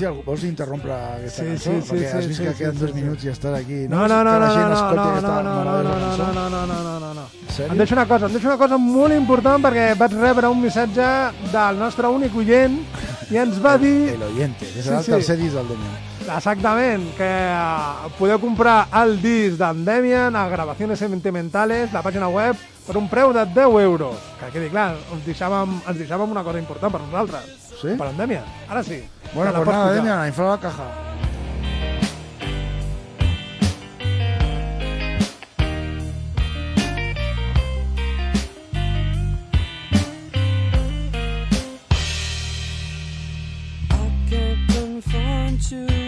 dir, vols interrompre aquesta Sí, cançó? sí, sí, Perquè has sí, vist sí, que queden sí, dos sí, minuts i estàs aquí. No, no, no, no, no, no, no, no, no, no, no, no, no, no, no? Em deixo una cosa, em deixo una cosa molt important perquè vaig rebre un missatge del nostre únic oient i ens va dir El oyente, que Sí, el sí. tercer disc del Demian. Exactament, que eh, podeu comprar el disc d'en Demian a Gravaciones Sentimentales, la pàgina web, per un preu de 10 euros. Que quedi clar, ens deixàvem, ens deixàvem una cosa important per nosaltres. Sí? Per en Demian. Ara sí. Bueno, pues nada. Demian, a inflar la caja. I can't confront you.